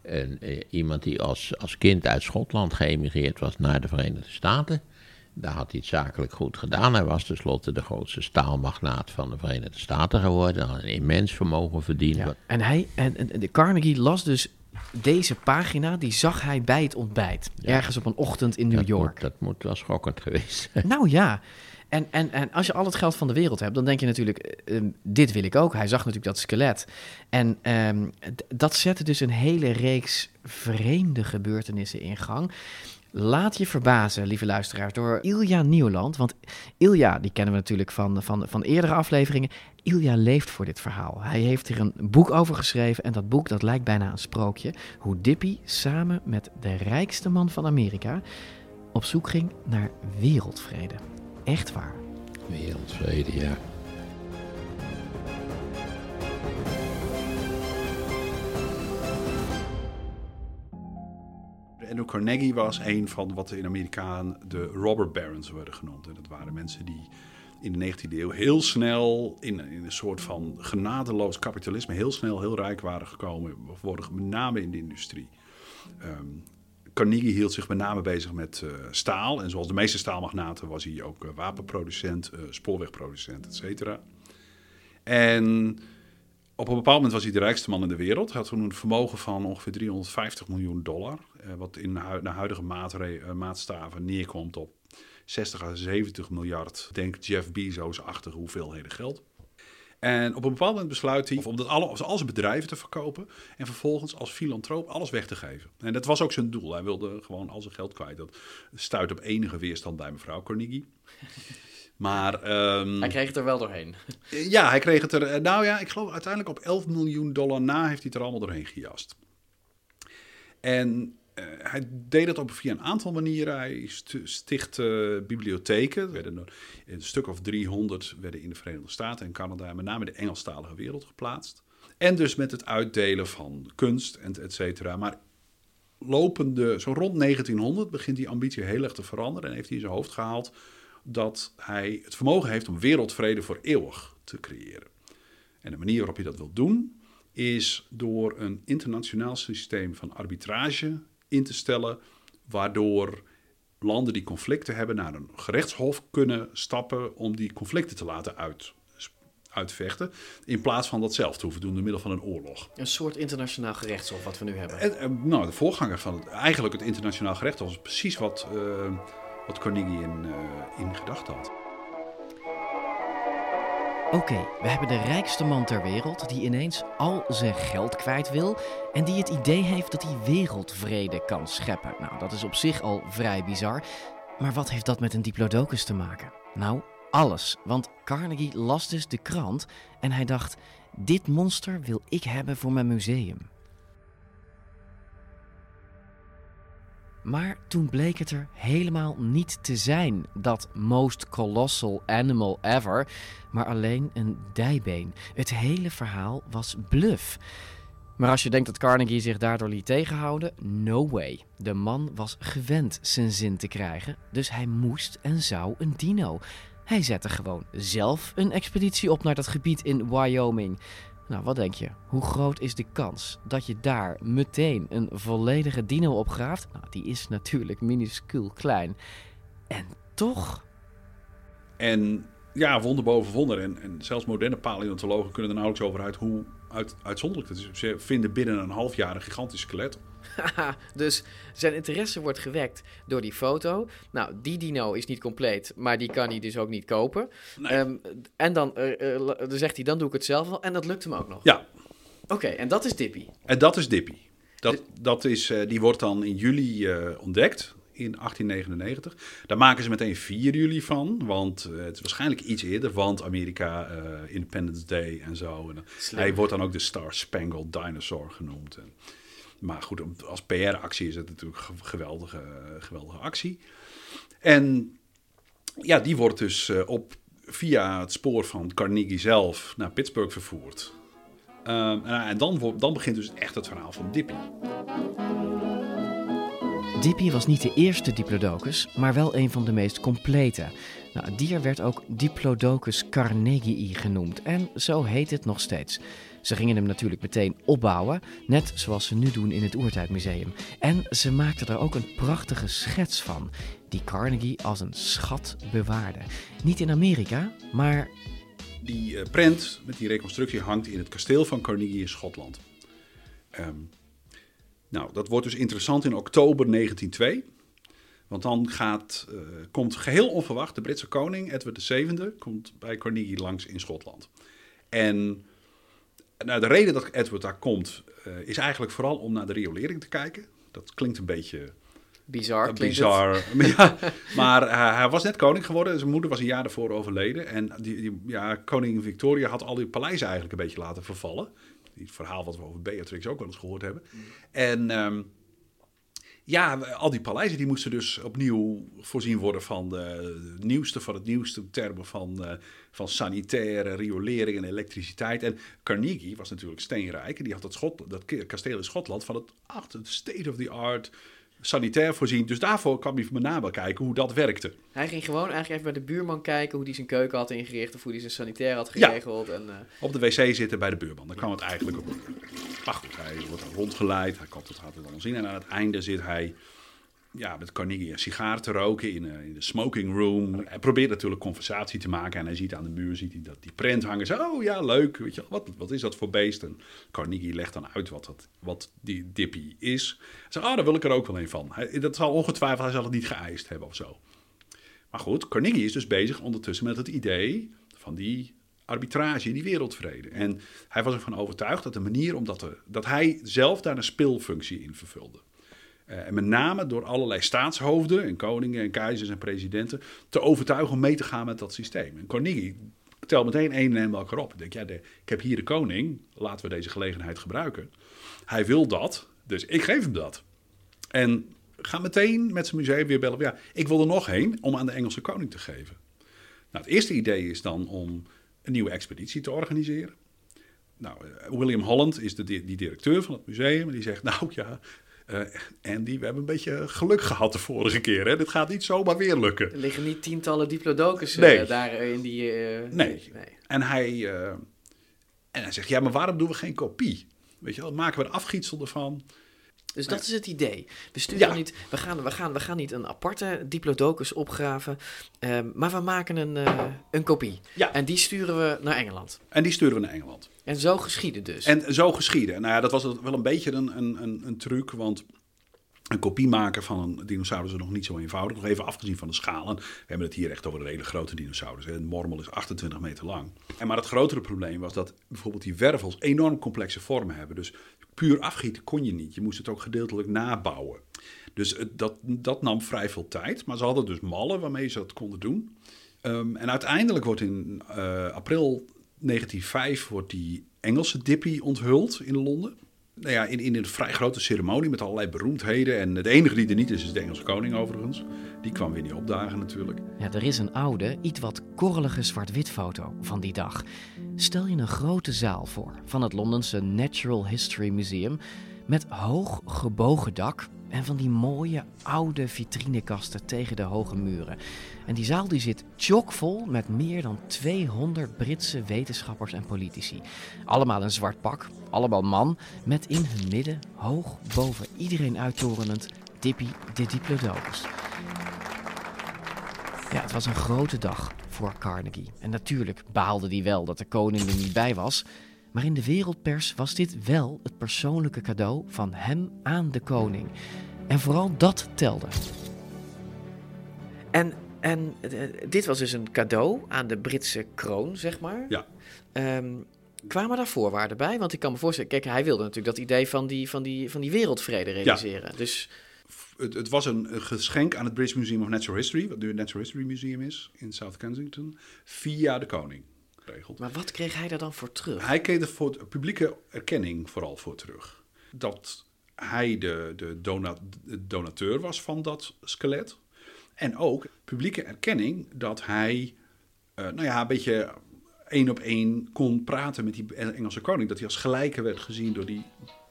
E: En, eh, iemand die als, als kind uit Schotland geëmigreerd was naar de Verenigde Staten. Daar had hij het zakelijk goed gedaan. Hij was tenslotte de grootste staalmagnaat van de Verenigde Staten geworden. Had een immens vermogen verdiend.
D: En, hij, en, en de Carnegie las dus deze pagina, die zag hij bij het ontbijt. Ergens op een ochtend in New
E: dat
D: York.
E: Moet, dat moet wel schokkend geweest zijn.
D: Nou ja. En, en, en als je al het geld van de wereld hebt, dan denk je natuurlijk, eh, eh, dit wil ik ook. Hij zag natuurlijk dat skelet. En ehm, dat zette dus een hele reeks vreemde gebeurtenissen in gang. Laat je verbazen, lieve luisteraars, door Ilja Nieuwland. Want Ilja, die kennen we natuurlijk van, van, van eerdere afleveringen. Ilja leeft voor dit verhaal. Hij heeft hier een boek over geschreven. En dat boek dat lijkt bijna een sprookje. Hoe Dippy samen met de rijkste man van Amerika op zoek ging naar wereldvrede. Echt waar.
E: Wereldvrede, ja.
V: Andrew Carnegie was een van wat in Amerika de robber barons worden genoemd. En dat waren mensen die in de 19e eeuw heel snel in, in een soort van genadeloos kapitalisme heel snel heel rijk waren gekomen. Worden met name in de industrie. Ehm, Carnegie hield zich met name bezig met uh, staal. En zoals de meeste staalmagnaten was hij ook uh, wapenproducent, uh, spoorwegproducent, et cetera. En op een bepaald moment was hij de rijkste man in de wereld. Hij had toen een vermogen van ongeveer 350 miljoen dollar. wat in hu de huidige maatstaven neerkomt op 60 à 70 miljard. Denk Jeff Bezos-achtige hoeveelheden geld. En op een bepaald moment besluit hij om dat alle, al zijn bedrijven te verkopen. En vervolgens als filantroop alles weg te geven. En dat was ook zijn doel. Hij wilde gewoon al zijn geld kwijt. Dat stuit op enige weerstand bij mevrouw Carnegie. Maar, um,
D: hij kreeg het er wel doorheen.
V: Ja, hij kreeg het er. Nou ja, ik geloof uiteindelijk op 11 miljoen dollar na heeft hij het er allemaal doorheen gejast. En hij deed dat ook via een aantal manieren. Hij stichtte bibliotheken. Er werden een stuk of 300 werden in de Verenigde Staten en Canada, met name de Engelstalige wereld, geplaatst. En dus met het uitdelen van kunst en et cetera. Maar lopende, zo rond 1900, begint die ambitie heel erg te veranderen. En heeft hij in zijn hoofd gehaald dat hij het vermogen heeft om wereldvrede voor eeuwig te creëren. En de manier waarop hij dat wil doen, is door een internationaal systeem van arbitrage in te stellen, waardoor landen die conflicten hebben naar een gerechtshof kunnen stappen om die conflicten te laten uit, uitvechten, in plaats van dat zelf te hoeven doen door middel van een oorlog.
D: Een soort internationaal gerechtshof wat we nu hebben.
V: En, en, nou, de voorganger van het, eigenlijk het internationaal gerechtshof is precies wat, uh, wat Carnegie in, uh, in gedachten had.
D: Oké, we hebben de rijkste man ter wereld die ineens al zijn geld kwijt wil en die het idee heeft dat hij wereldvrede kan scheppen. Nou, dat is op zich al vrij bizar. Maar wat heeft dat met een diplodocus te maken? Nou, alles. Want Carnegie las dus de krant en hij dacht: dit monster wil ik hebben voor mijn museum. Maar toen bleek het er helemaal niet te zijn, dat most colossal animal ever, maar alleen een dijbeen. Het hele verhaal was bluff. Maar als je denkt dat Carnegie zich daardoor liet tegenhouden, no way. De man was gewend zijn zin te krijgen, dus hij moest en zou een dino. Hij zette gewoon zelf een expeditie op naar dat gebied in Wyoming. Nou, wat denk je? Hoe groot is de kans dat je daar meteen een volledige dino opgraaft? Nou, die is natuurlijk minuscuul klein. En toch?
V: En ja, wonder boven wonder. En, en zelfs moderne paleontologen kunnen er nauwelijks over uit hoe uit, uitzonderlijk het is. Ze vinden binnen een half jaar een gigantisch skelet.
D: dus zijn interesse wordt gewekt door die foto. Nou, die dino is niet compleet, maar die kan hij dus ook niet kopen.
V: Nee.
D: Um, en dan, uh, uh, dan zegt hij, dan doe ik het zelf wel. En dat lukt hem ook nog.
V: Ja.
D: Oké, okay, en dat is Dippy.
V: En dat is Dippy. Dat, dat is, uh, die wordt dan in juli ontdekt. In 1899. Daar maken ze meteen 4 juli van. Want het is waarschijnlijk iets eerder. Want Amerika, Independence Day en zo. En hij wordt dan ook de Star Spangled Dinosaur genoemd. En, maar goed, als PR-actie is het natuurlijk een geweldige, geweldige actie. En ja, die wordt dus op, via het spoor van Carnegie zelf naar Pittsburgh vervoerd. Um, en, en dan, dan begint dus echt het verhaal van Dippy.
D: Dippy was niet de eerste Diplodocus, maar wel een van de meest complete. Nou, het dier werd ook Diplodocus carnegii genoemd en zo heet het nog steeds. Ze gingen hem natuurlijk meteen opbouwen, net zoals ze nu doen in het Oertijdmuseum. En ze maakten er ook een prachtige schets van, die Carnegie als een schat bewaarde. Niet in Amerika, maar...
V: Die uh, prent met die reconstructie hangt in het kasteel van Carnegie in Schotland. Um, nou, dat wordt dus interessant in oktober 1902. Want dan gaat, uh, komt geheel onverwacht de Britse koning, Edward VII, komt bij Carnegie langs in Schotland. En nou, de reden dat Edward daar komt, uh, is eigenlijk vooral om naar de riolering te kijken. Dat klinkt een beetje
N: Bizar
V: Uh,
N: klinkt
V: bizar. ja, maar hij was net koning geworden. Zijn moeder was een jaar daarvoor overleden. En die, die, ja, koningin Victoria had al die paleizen eigenlijk een beetje laten vervallen. Het verhaal wat we over Beatrix ook wel eens gehoord hebben. En um, ja, al die paleizen die moesten dus opnieuw voorzien worden van de nieuwste van het nieuwste termen van, uh, van sanitaire riolering en elektriciteit. En Carnegie was natuurlijk steenrijk en die had dat, Schot, dat kasteel in Schotland van het, ach, het state of the art sanitair voorzien. Dus daarvoor kwam hij met name kijken hoe dat werkte.
N: Hij ging gewoon eigenlijk even bij de buurman kijken hoe hij zijn keuken had ingericht of hoe hij zijn sanitair had geregeld.
V: Ja,
N: en, uh...
V: op de wc zitten bij de buurman. Daar kwam het eigenlijk op. Maar goed, hij wordt rondgeleid. Hij komt het, gaat het allemaal zien. En aan het einde zit hij ja, met Carnegie een sigaar te roken in, uh, in de smoking room. Hij probeert natuurlijk conversatie te maken. En hij ziet aan de muur ziet hij dat die prent hangen. Oh ja, leuk. Weet je, wat, wat is dat voor beest? En Carnegie legt dan uit wat, dat, wat die Dippy is. Hij zegt, oh, daar wil ik er ook wel een van. Hij, dat zal ongetwijfeld, hij zal het niet geëist hebben of zo. Maar goed, Carnegie is dus bezig ondertussen met het idee van die arbitrage, die wereldvrede. En hij was ervan overtuigd dat de manier omdat dat hij zelf daar een speelfunctie in vervulde. Uh, en met name door allerlei staatshoofden en koningen en keizers en presidenten te overtuigen om mee te gaan met dat systeem. En Carnegie telt meteen één en elkaar op. Ik denk, ja, ik heb hier de koning, laten we deze gelegenheid gebruiken. Hij wil dat, dus ik geef hem dat. En ga meteen met zijn museum weer bellen. Ja, ik wil er nog heen om aan de Engelse koning te geven. Nou, het eerste idee is dan om een nieuwe expeditie te organiseren. Nou, William Holland is de, die directeur van het museum. En die zegt, nou ja, uh, Andy, we hebben een beetje geluk gehad de vorige keer. Hè? Dit gaat niet zomaar weer lukken.
N: Er liggen niet tientallen diplodocus
V: nee.
N: uh, daar in die...
V: Nee. nee. En, hij, en hij zegt, ja, maar waarom doen we geen kopie? Weet je wel, maken we een afgietsel ervan.
N: Dus dat is het idee. We, sturen ja. niet, we, gaan, we, gaan, we gaan niet een aparte diplodocus opgraven, um, maar we maken een, uh, een kopie.
V: Ja.
N: En die sturen we naar Engeland.
V: En die sturen we naar Engeland.
N: En zo geschieden dus.
V: En zo geschieden. Nou ja, dat was wel een beetje een, een, een, een truc, want een kopie maken van een dinosaurus is nog niet zo eenvoudig. Nog even afgezien van de schalen. We hebben het hier echt over een hele grote dinosaurus. Een mormel is 28 meter lang. En maar het grotere probleem was dat bijvoorbeeld die wervels enorm complexe vormen hebben. Dus puur afgieten kon je niet. Je moest het ook gedeeltelijk nabouwen. Dus dat, dat nam vrij veel tijd. Maar ze hadden dus mallen waarmee ze dat konden doen. Um, en uiteindelijk wordt in uh, april 1905 wordt die Engelse Dippy onthuld in Londen. Nou ja, in, in een vrij grote ceremonie met allerlei beroemdheden. En de enige die er niet is, is de Engelse koning overigens. Die kwam weer niet opdagen natuurlijk.
D: Ja, er is een oude, iets wat korrelige zwart-wit foto van die dag. Stel je een grote zaal voor van het Londense Natural History Museum... met hoog gebogen dak en van die mooie oude vitrinekasten tegen de hoge muren. En die zaal die zit chockvol met meer dan 200 Britse wetenschappers en politici. Allemaal een zwart pak, allemaal man, met in hun midden, hoog boven iedereen uittorenend, Dippy de Diplodocus. Ja, het was een grote dag voor Carnegie. En natuurlijk baalde hij wel dat de koning er niet bij was. Maar in de wereldpers was dit wel het persoonlijke cadeau van hem aan de koning. En vooral dat telde.
N: En, en uh, dit was dus een cadeau aan de Britse kroon, zeg maar.
V: Ja.
N: Um, kwamen daar voorwaarden bij? Want ik kan me voorstellen, kijk, hij wilde natuurlijk dat idee van die, van die, van die wereldvrede realiseren.
V: Ja.
N: Dus...
V: Het, het, was een, een, geschenk aan het British Museum of Natural History, wat nu het Natural History Museum is in South Kensington, via de koning. Geregeld.
N: Maar wat kreeg hij daar dan voor terug?
V: Hij kreeg er voor publieke erkenning vooral voor terug. Dat hij de, de, donat, de donateur was van dat skelet. En ook publieke erkenning dat hij, uh, nou ja, een beetje één op één kon praten met die Engelse koning. Dat hij als gelijke werd gezien door die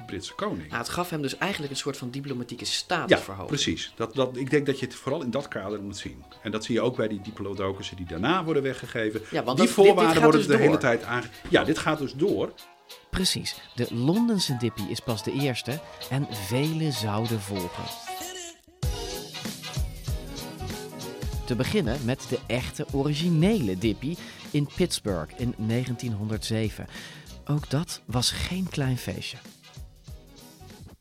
V: Britse koning.
N: Nou, het gaf hem dus eigenlijk een soort van diplomatieke statusverhoging.
V: Ja, precies. Dat, dat, ik denk dat je het vooral in dat kader moet zien. En dat zie je ook bij die diplodocussen die daarna worden weggegeven.
N: Ja, want
V: die
N: dat,
V: voorwaarden
N: dit, dit
V: worden
N: dus
V: de
N: door.
V: hele tijd aange... Ja, dit gaat dus door.
D: Precies. De Londense Dippy is pas de eerste en vele zouden volgen. Te beginnen met de echte originele Dippy in Pittsburgh in 1907. Ook dat was geen klein feestje.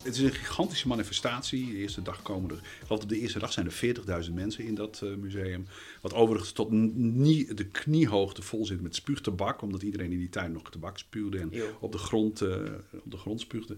V: Het is een gigantische manifestatie. De eerste dag komen er, ik geloof op de eerste dag zijn er 40.000 mensen in dat uh, museum. Wat overigens tot nie, de kniehoogte vol zit met spuugtabak, omdat iedereen in die tijd nog tabak spuwde en op de, grond, uh, op de grond spuugde.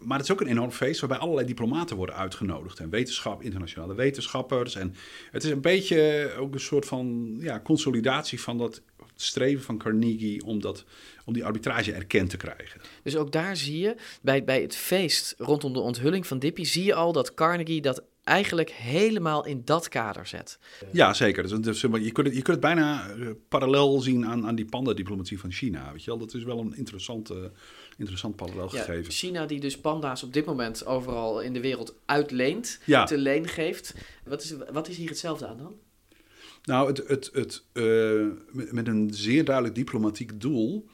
V: Maar het is ook een enorm feest waarbij allerlei diplomaten worden uitgenodigd. En wetenschap, internationale wetenschappers. En het is een beetje ook een soort van ja, consolidatie van dat streven van Carnegie om, dat, om die arbitrage erkend te krijgen.
D: Dus ook daar zie je, bij, bij het feest rondom de onthulling van Dippy, zie je al dat Carnegie dat eigenlijk helemaal in dat kader zet.
V: Ja, zeker. Dus, dus, je, kunt het, je kunt het bijna uh, parallel zien aan, aan die panda-diplomatie van China. Weet je wel? Dat is wel een interessante, interessant parallel
D: ja,
V: gegeven.
D: China die dus panda's op dit moment overal in de wereld uitleent,
V: Ja.
D: te leen geeft. Wat is, wat is hier hetzelfde aan dan?
V: Nou, het, het, het, uh, met, met een zeer duidelijk diplomatiek doel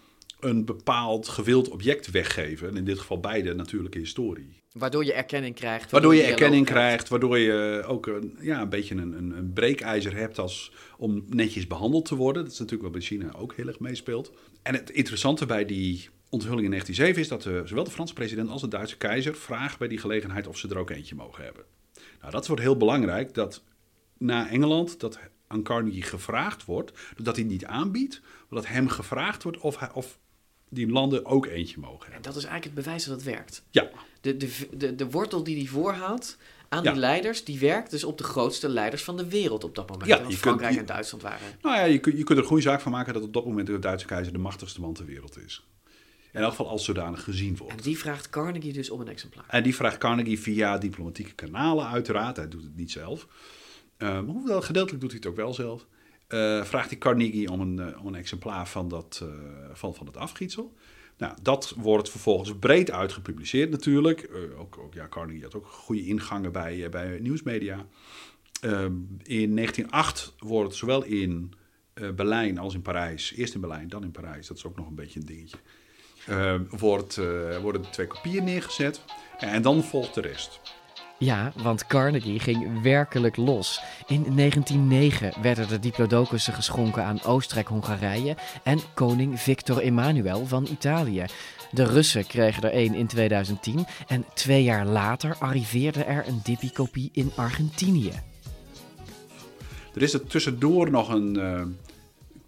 V: een bepaald gewild object weggeven. En in dit geval beide natuurlijke historie.
D: Waardoor je erkenning krijgt.
V: Waardoor je erkenning
D: krijgt.
V: waardoor je ook een, ja, een beetje een, een, een breekijzer hebt als, om netjes behandeld te worden. Dat is natuurlijk wat bij China ook heel erg meespeelt. En het interessante bij die onthulling in 1907 is dat de, zowel de Franse president als de Duitse keizer vragen bij die gelegenheid of ze er ook eentje mogen hebben. Nou, dat wordt heel belangrijk dat na Engeland dat aan Carnegie gevraagd wordt, dat hij niet aanbiedt, maar dat hem gevraagd wordt of, hij, of die landen ook eentje mogen hebben.
D: En dat is eigenlijk het bewijs dat het werkt.
V: Ja.
D: De, de, de, de wortel die hij voorhoudt aan
V: Ja.
D: die leiders, die werkt dus op de grootste leiders van de wereld op dat moment.
V: Ja,
D: want
V: kunt-
D: Frankrijk
V: je-
D: en Duitsland waren.
V: Nou ja, je, kunt- je kunt er een goede zaak van maken dat op dat moment de Duitse keizer de machtigste man ter wereld is. In elk geval als zodanig gezien wordt.
D: En die vraagt Carnegie dus om een exemplaar.
V: En die vraagt Carnegie via diplomatieke kanalen uiteraard. Hij doet het niet zelf. Um, hoewel, gedeeltelijk doet hij het ook wel zelf. Eh, vraagt hij Carnegie om een, eh, een exemplaar van, dat, eh, van, van afgietsel. Nou, dat wordt vervolgens breed uitgepubliceerd natuurlijk. Ook, ook, ja, Carnegie had ook goede ingangen bij, bij nieuwsmedia. Ehm, in 1908 wordt het zowel in Berlijn als in Parijs, eerst in Berlijn, dan in Parijs, dat is ook nog een beetje een dingetje, eh, wordt, worden de twee kopieën neergezet. En dan volgt de rest.
D: Ja, want Carnegie ging werkelijk los. In 1909 werden de diplodocussen geschonken aan Oostenrijk-Hongarije en koning Victor Emmanuel van Italië. De Russen kregen er één in 2010 en twee jaar later arriveerde er een Dippy-kopie in Argentinië.
V: Er is er tussendoor nog een eh,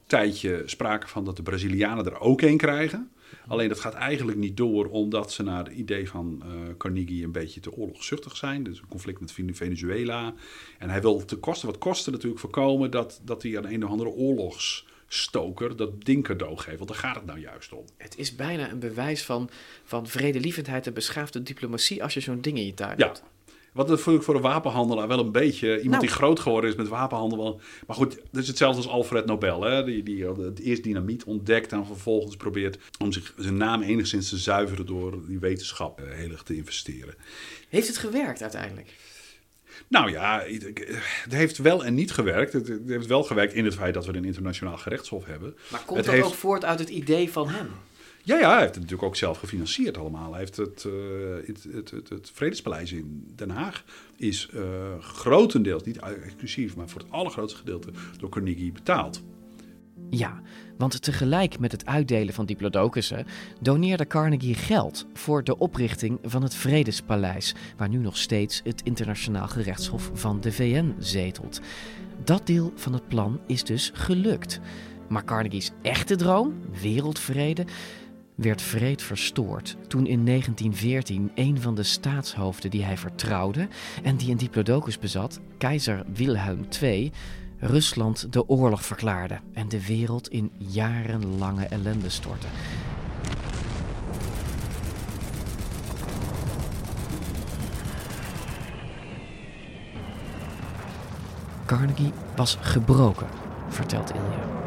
V: tijdje sprake van dat de Brazilianen er ook een krijgen. Alleen dat gaat eigenlijk niet door omdat ze naar het idee van eh, Carnegie een beetje te oorlogzuchtig zijn. Dus een conflict met Vene- Venezuela. En hij wil te kosten wat kosten natuurlijk voorkomen dat, dat hij aan een of andere oorlogsstoker dat ding cadeau geeft. Want daar gaat het nou juist om.
D: Het is bijna een bewijs van, van vredelievendheid en beschaafde diplomatie als je zo'n ding in je tuin
V: Ja.
D: hebt.
V: Wat het voor, voor een wapenhandelaar wel een beetje. Iemand
D: Nou.
V: die groot geworden is met wapenhandel. Maar goed, dat is hetzelfde als Alfred Nobel. Hè? Die, die had het eerst dynamiet ontdekt en vervolgens probeert om zich, zijn naam enigszins te zuiveren door die wetenschap eh, heel erg te investeren.
D: Heeft het gewerkt uiteindelijk?
V: Nou ja, het heeft wel en niet gewerkt. Het het heeft wel gewerkt in het feit dat we een internationaal gerechtshof hebben.
D: Maar komt
V: Het
D: dat
V: heeft-
D: ook voort uit het idee van hem?
V: Ja, ja, hij heeft het natuurlijk ook zelf gefinancierd allemaal. Hij heeft het, eh, het, het, het, Vredespaleis in Den Haag is eh, grotendeels, niet exclusief, maar voor het allergrootste gedeelte door Carnegie betaald.
D: Ja, want tegelijk met het uitdelen van diplodocussen doneerde Carnegie geld voor de oprichting van het Vredespaleis, waar nu nog steeds het internationaal gerechtshof van de VN zetelt. Dat deel van het plan is dus gelukt. Maar Carnegie's echte droom, wereldvrede, werd vreed verstoord toen in 1914 een van de staatshoofden die hij vertrouwde en die een diplodocus bezat, keizer Wilhelm II, Rusland de oorlog verklaarde en de wereld in jarenlange ellende stortte. Carnegie was gebroken, vertelt Ilja.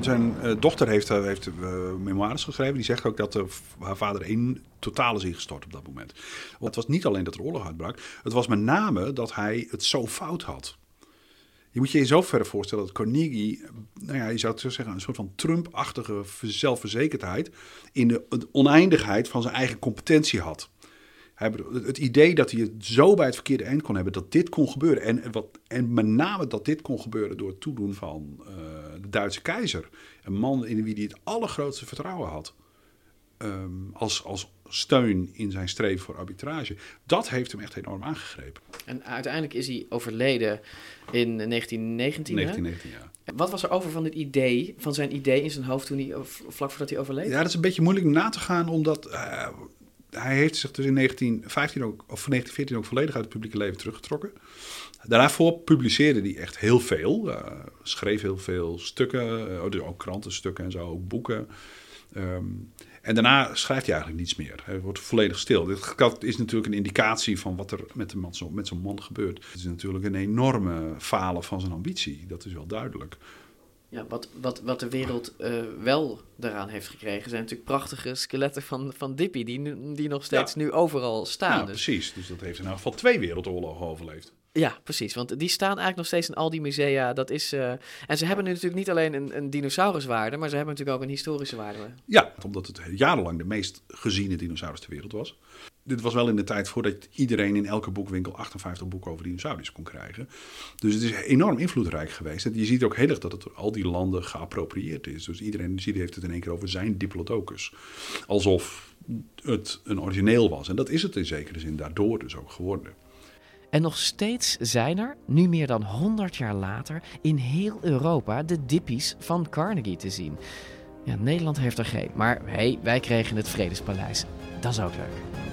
V: Zijn eh, dochter heeft, eh, heeft eh, memoires geschreven. Die zegt ook dat haar vader in totaal is ingestort op dat moment. Want het was niet alleen dat er oorlog uitbrak. Het was met name dat hij het zo fout had. Je moet je in zoverre voorstellen dat Carnegie, nou ja, je zou zo zeggen, een soort van Trump-achtige zelfverzekerdheid in de oneindigheid van zijn eigen competentie had. Hij bedoel, het- het idee dat hij het zo bij het verkeerde eind kon hebben, dat dit kon gebeuren. En, wat, en met name dat dit kon gebeuren door het toedoen van eh, de Duitse keizer. Een man in wie hij het allergrootste vertrouwen had. ehm, als, als steun in zijn streven voor arbitrage. Dat heeft hem echt enorm aangegrepen.
D: En uiteindelijk is hij overleden in 1919. hè?
V: 1919, ja.
D: Wat was er over van, dit idee, van zijn idee in zijn hoofd toen hij, vlak voordat hij overleed?
V: Ja, dat is een beetje moeilijk na te gaan, omdat eh, hij heeft zich dus in 1915 ook, of 1914 ook volledig uit het publieke leven teruggetrokken. Daarvoor publiceerde hij echt heel veel. eh, schreef heel veel stukken, eh, dus ook krantenstukken en zo, ook boeken. Ehm, en daarna schrijft hij eigenlijk niets meer. Hij wordt volledig stil. Dit is natuurlijk een indicatie van wat er met, de man, met zo'n man gebeurt. Het is natuurlijk een enorme falen van zijn ambitie. Dat is wel duidelijk.
D: Ja, wat, wat, wat de wereld eh, wel daaraan heeft gekregen, zijn natuurlijk prachtige skeletten van, van Dippy, die, nu- die nog steeds nu overal staan.
V: Ja,
D: Dus-
V: precies. Dus dat heeft in elk geval twee wereldoorlogen overleefd.
D: Ja, precies. Want die staan eigenlijk nog steeds in al die musea. Dat is, eh, En ze hebben nu natuurlijk niet alleen een, een dinosauruswaarde, maar ze hebben natuurlijk ook een historische waarde.
V: Ja, omdat het jarenlang de meest geziene dinosaurus ter wereld was. Dit was wel in de tijd voordat iedereen in elke boekwinkel 58 boeken over dinosauriërs kon krijgen. Dus het is enorm invloedrijk geweest. En je ziet ook heel erg dat het door al die landen geappropriëerd is. Dus iedereen heeft het in één keer over zijn Diplodocus. Alsof het een origineel was. En dat is het in zekere zin daardoor dus ook geworden.
D: En nog steeds zijn er, nu meer dan 100 jaar later, in heel Europa de dippies van Carnegie te zien. Ja, Nederland heeft er geen, maar hey, wij kregen het Vredespaleis. Dat is ook leuk.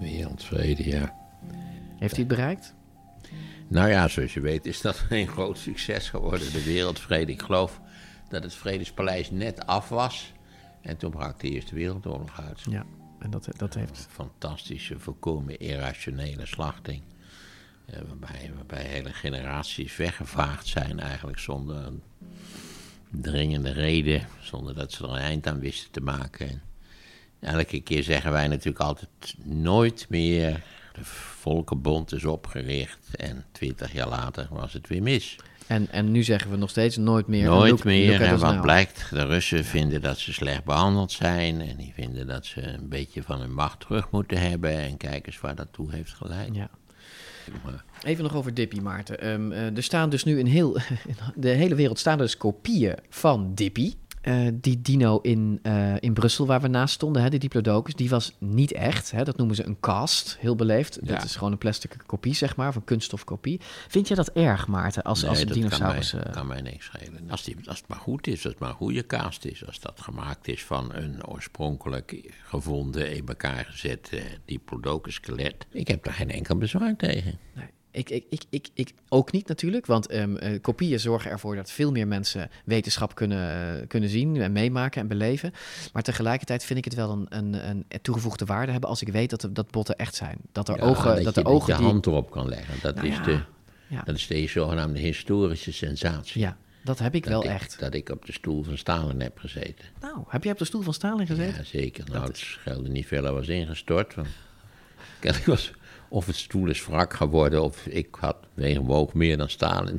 E: Wereldvrede, ja.
D: Heeft hij het bereikt?
E: Nou ja, zoals je weet is dat een groot succes geworden, de wereldvrede. Ik geloof dat het Vredespaleis net af was. En toen brak de Eerste Wereldoorlog uit.
D: Ja, en dat, dat heeft...
E: Fantastische, volkomen irrationele slachting. eh, waarbij, waarbij hele generaties weggevaagd zijn eigenlijk zonder een dringende reden. Zonder dat ze er een eind aan wisten te maken. En elke keer zeggen wij natuurlijk altijd nooit meer... De Volkenbond is opgericht en twintig jaar later was het weer mis.
D: En, en nu zeggen we nog steeds nooit meer.
E: Nooit
D: look-
E: meer.
D: look
E: en wat blijkt, de Russen vinden dat ze slecht behandeld zijn. En die vinden dat ze een beetje van hun macht terug moeten hebben. En kijk eens waar dat toe heeft geleid.
D: Ja. Even nog over Dippy, Maarten. Ehm, eh, er staan dus nu in heel in de hele wereld staan dus kopieën van Dippy. Eh, die dino in, eh, in Brussel waar we naast stonden, hè, de Diplodocus, die was niet echt. Hè, dat noemen ze een cast, heel beleefd.
E: Ja.
D: Dat is gewoon een plastic kopie, zeg maar, of een kunststofkopie. Vind je dat erg, Maarten, als,
E: nee,
D: als
E: dat
D: dinosaurus...
E: kan mij,
D: eh,
E: kan mij niks schelen. Als, die, als het maar goed is, als het maar een goede cast is. Als dat gemaakt is van een oorspronkelijk gevonden, in elkaar gezet eh, diplodocus skelet. Ik heb daar geen enkel bezwaar tegen.
D: Nee. Ik, ik, ik, ik, ik ook niet natuurlijk, want ehm, eh, kopieën zorgen ervoor dat veel meer mensen wetenschap kunnen, eh, kunnen zien en meemaken en beleven. Maar tegelijkertijd vind ik het wel een, een, een toegevoegde waarde hebben als ik weet dat, de, dat botten echt zijn. Dat er
E: Ja,
D: ogen,
E: dat,
D: dat
E: je,
D: de ogen
E: dat je
D: die...
E: hand erop kan leggen. Dat,
D: Nou
E: is,
D: ja,
E: de,
D: ja.
E: dat is de zogenaamde historische sensatie.
D: Ja, dat heb ik
E: dat
D: wel
E: ik,
D: echt.
E: Dat ik op de stoel van Stalin heb gezeten.
D: Nou, heb jij op de stoel van Stalin gezeten?
E: Ja, zeker. Nou, het scheelde niet veel, hij was ingestort. Want kennelijk was of het stoel is wrak geworden, of ik had wegenwoog meer dan Stalin.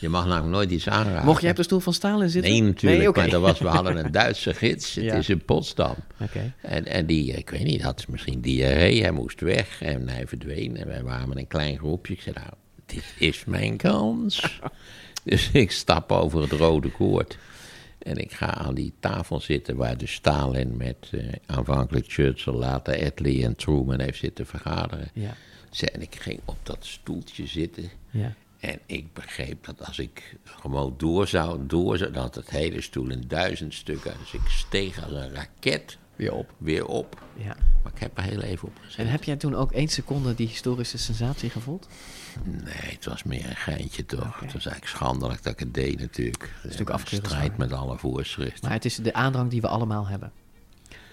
E: Je mag namelijk nooit iets aanraken.
D: Mocht jij op de stoel van Stalin zitten?
E: Nee, natuurlijk.
D: oké.
E: Maar dat was, we hadden een Duitse gids. Het
D: Ja.
E: is in Potsdam.
D: Oké.
E: En, en die, ik weet niet, had misschien diarree. Hij moest weg en hij verdween. En wij waren met een klein groepje. Ik zei, nou, dit is mijn kans. dus ik stap over het rode koord. En ik ga aan die tafel zitten waar de Stalin met eh, aanvankelijk Churchill, later Attlee en Truman heeft zitten vergaderen.
D: Ja.
E: En ik ging op dat stoeltje zitten.
D: Ja.
E: En ik begreep dat als ik gewoon door zou, door zou, dat het hele stoel in duizend stukken. Dus ik steeg als een raket
D: weer op.
E: Weer op.
D: Ja.
E: Maar ik heb er heel even op gezet.
D: En heb jij toen ook één seconde die historische sensatie gevoeld?
E: Nee, het was meer een geintje toch. Het was eigenlijk schandelijk dat ik het deed natuurlijk. Het
D: is natuurlijk
E: strijd met alle voorschriften.
D: Maar het is de aandrang die we allemaal hebben.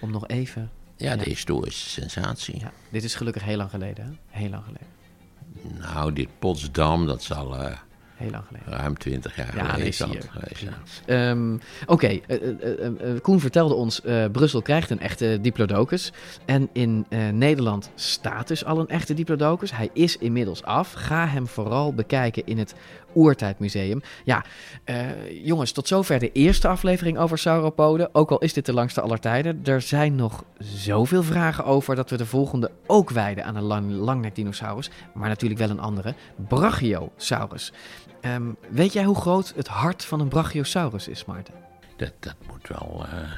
D: Om nog even...
E: Ja, de historische sensatie.
D: Ja, dit is gelukkig heel lang geleden, hè? Heel lang geleden.
E: Nou, dit Potsdam, dat zal eh,
D: Heel lang geleden.
E: ruim twintig jaar
D: Ja,
E: geleden.
D: Ehm, Oké, eh, eh, eh, Koen vertelde ons, Brussel krijgt een echte diplodocus. En in Nederland staat dus al een echte diplodocus. Hij is inmiddels af. Ga hem vooral bekijken in het Oertijdmuseum. Ja, jongens, tot zover de eerste aflevering over sauropoden. Ook al is dit de langste aller tijden. Er zijn nog zoveel vragen over dat we de volgende ook wijden aan een lang, langnek dinosaurus. Maar natuurlijk wel een andere, Brachiosaurus. Ehm, weet jij hoe groot het hart van een Brachiosaurus is, Maarten?
E: Dat, dat moet wel eh,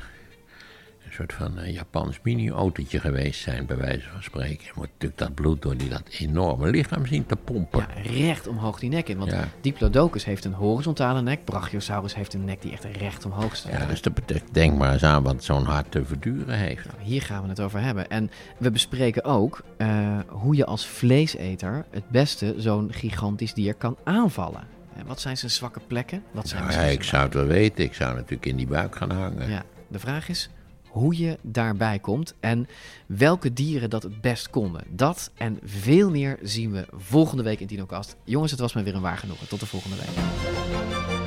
E: soort van eh, Japans mini-autootje geweest zijn, bij wijze van spreken. Je moet natuurlijk dat bloed door die, dat enorme lichaam zien te pompen.
D: Ja, recht omhoog die nek in. Want
E: Ja.
D: Diplodocus heeft een horizontale nek. Brachiosaurus heeft een nek die echt recht omhoog staat.
E: Ja, dus dat betekent, denk maar eens aan wat zo'n hart te verduren heeft.
D: Hier gaan we het over hebben. En we bespreken ook eh, hoe je als vleeseter het beste zo'n gigantisch dier kan aanvallen. En wat zijn zijn zwakke plekken? Wat zijn
E: Nou ja, ik zou het wel weten. Ik zou natuurlijk in die buik gaan hangen.
D: Ja, de vraag is hoe je daarbij komt en welke dieren dat het best konden. Dat en veel meer zien we volgende week in DinoCast. Jongens, het was me weer een waar genoegen. Tot de volgende week.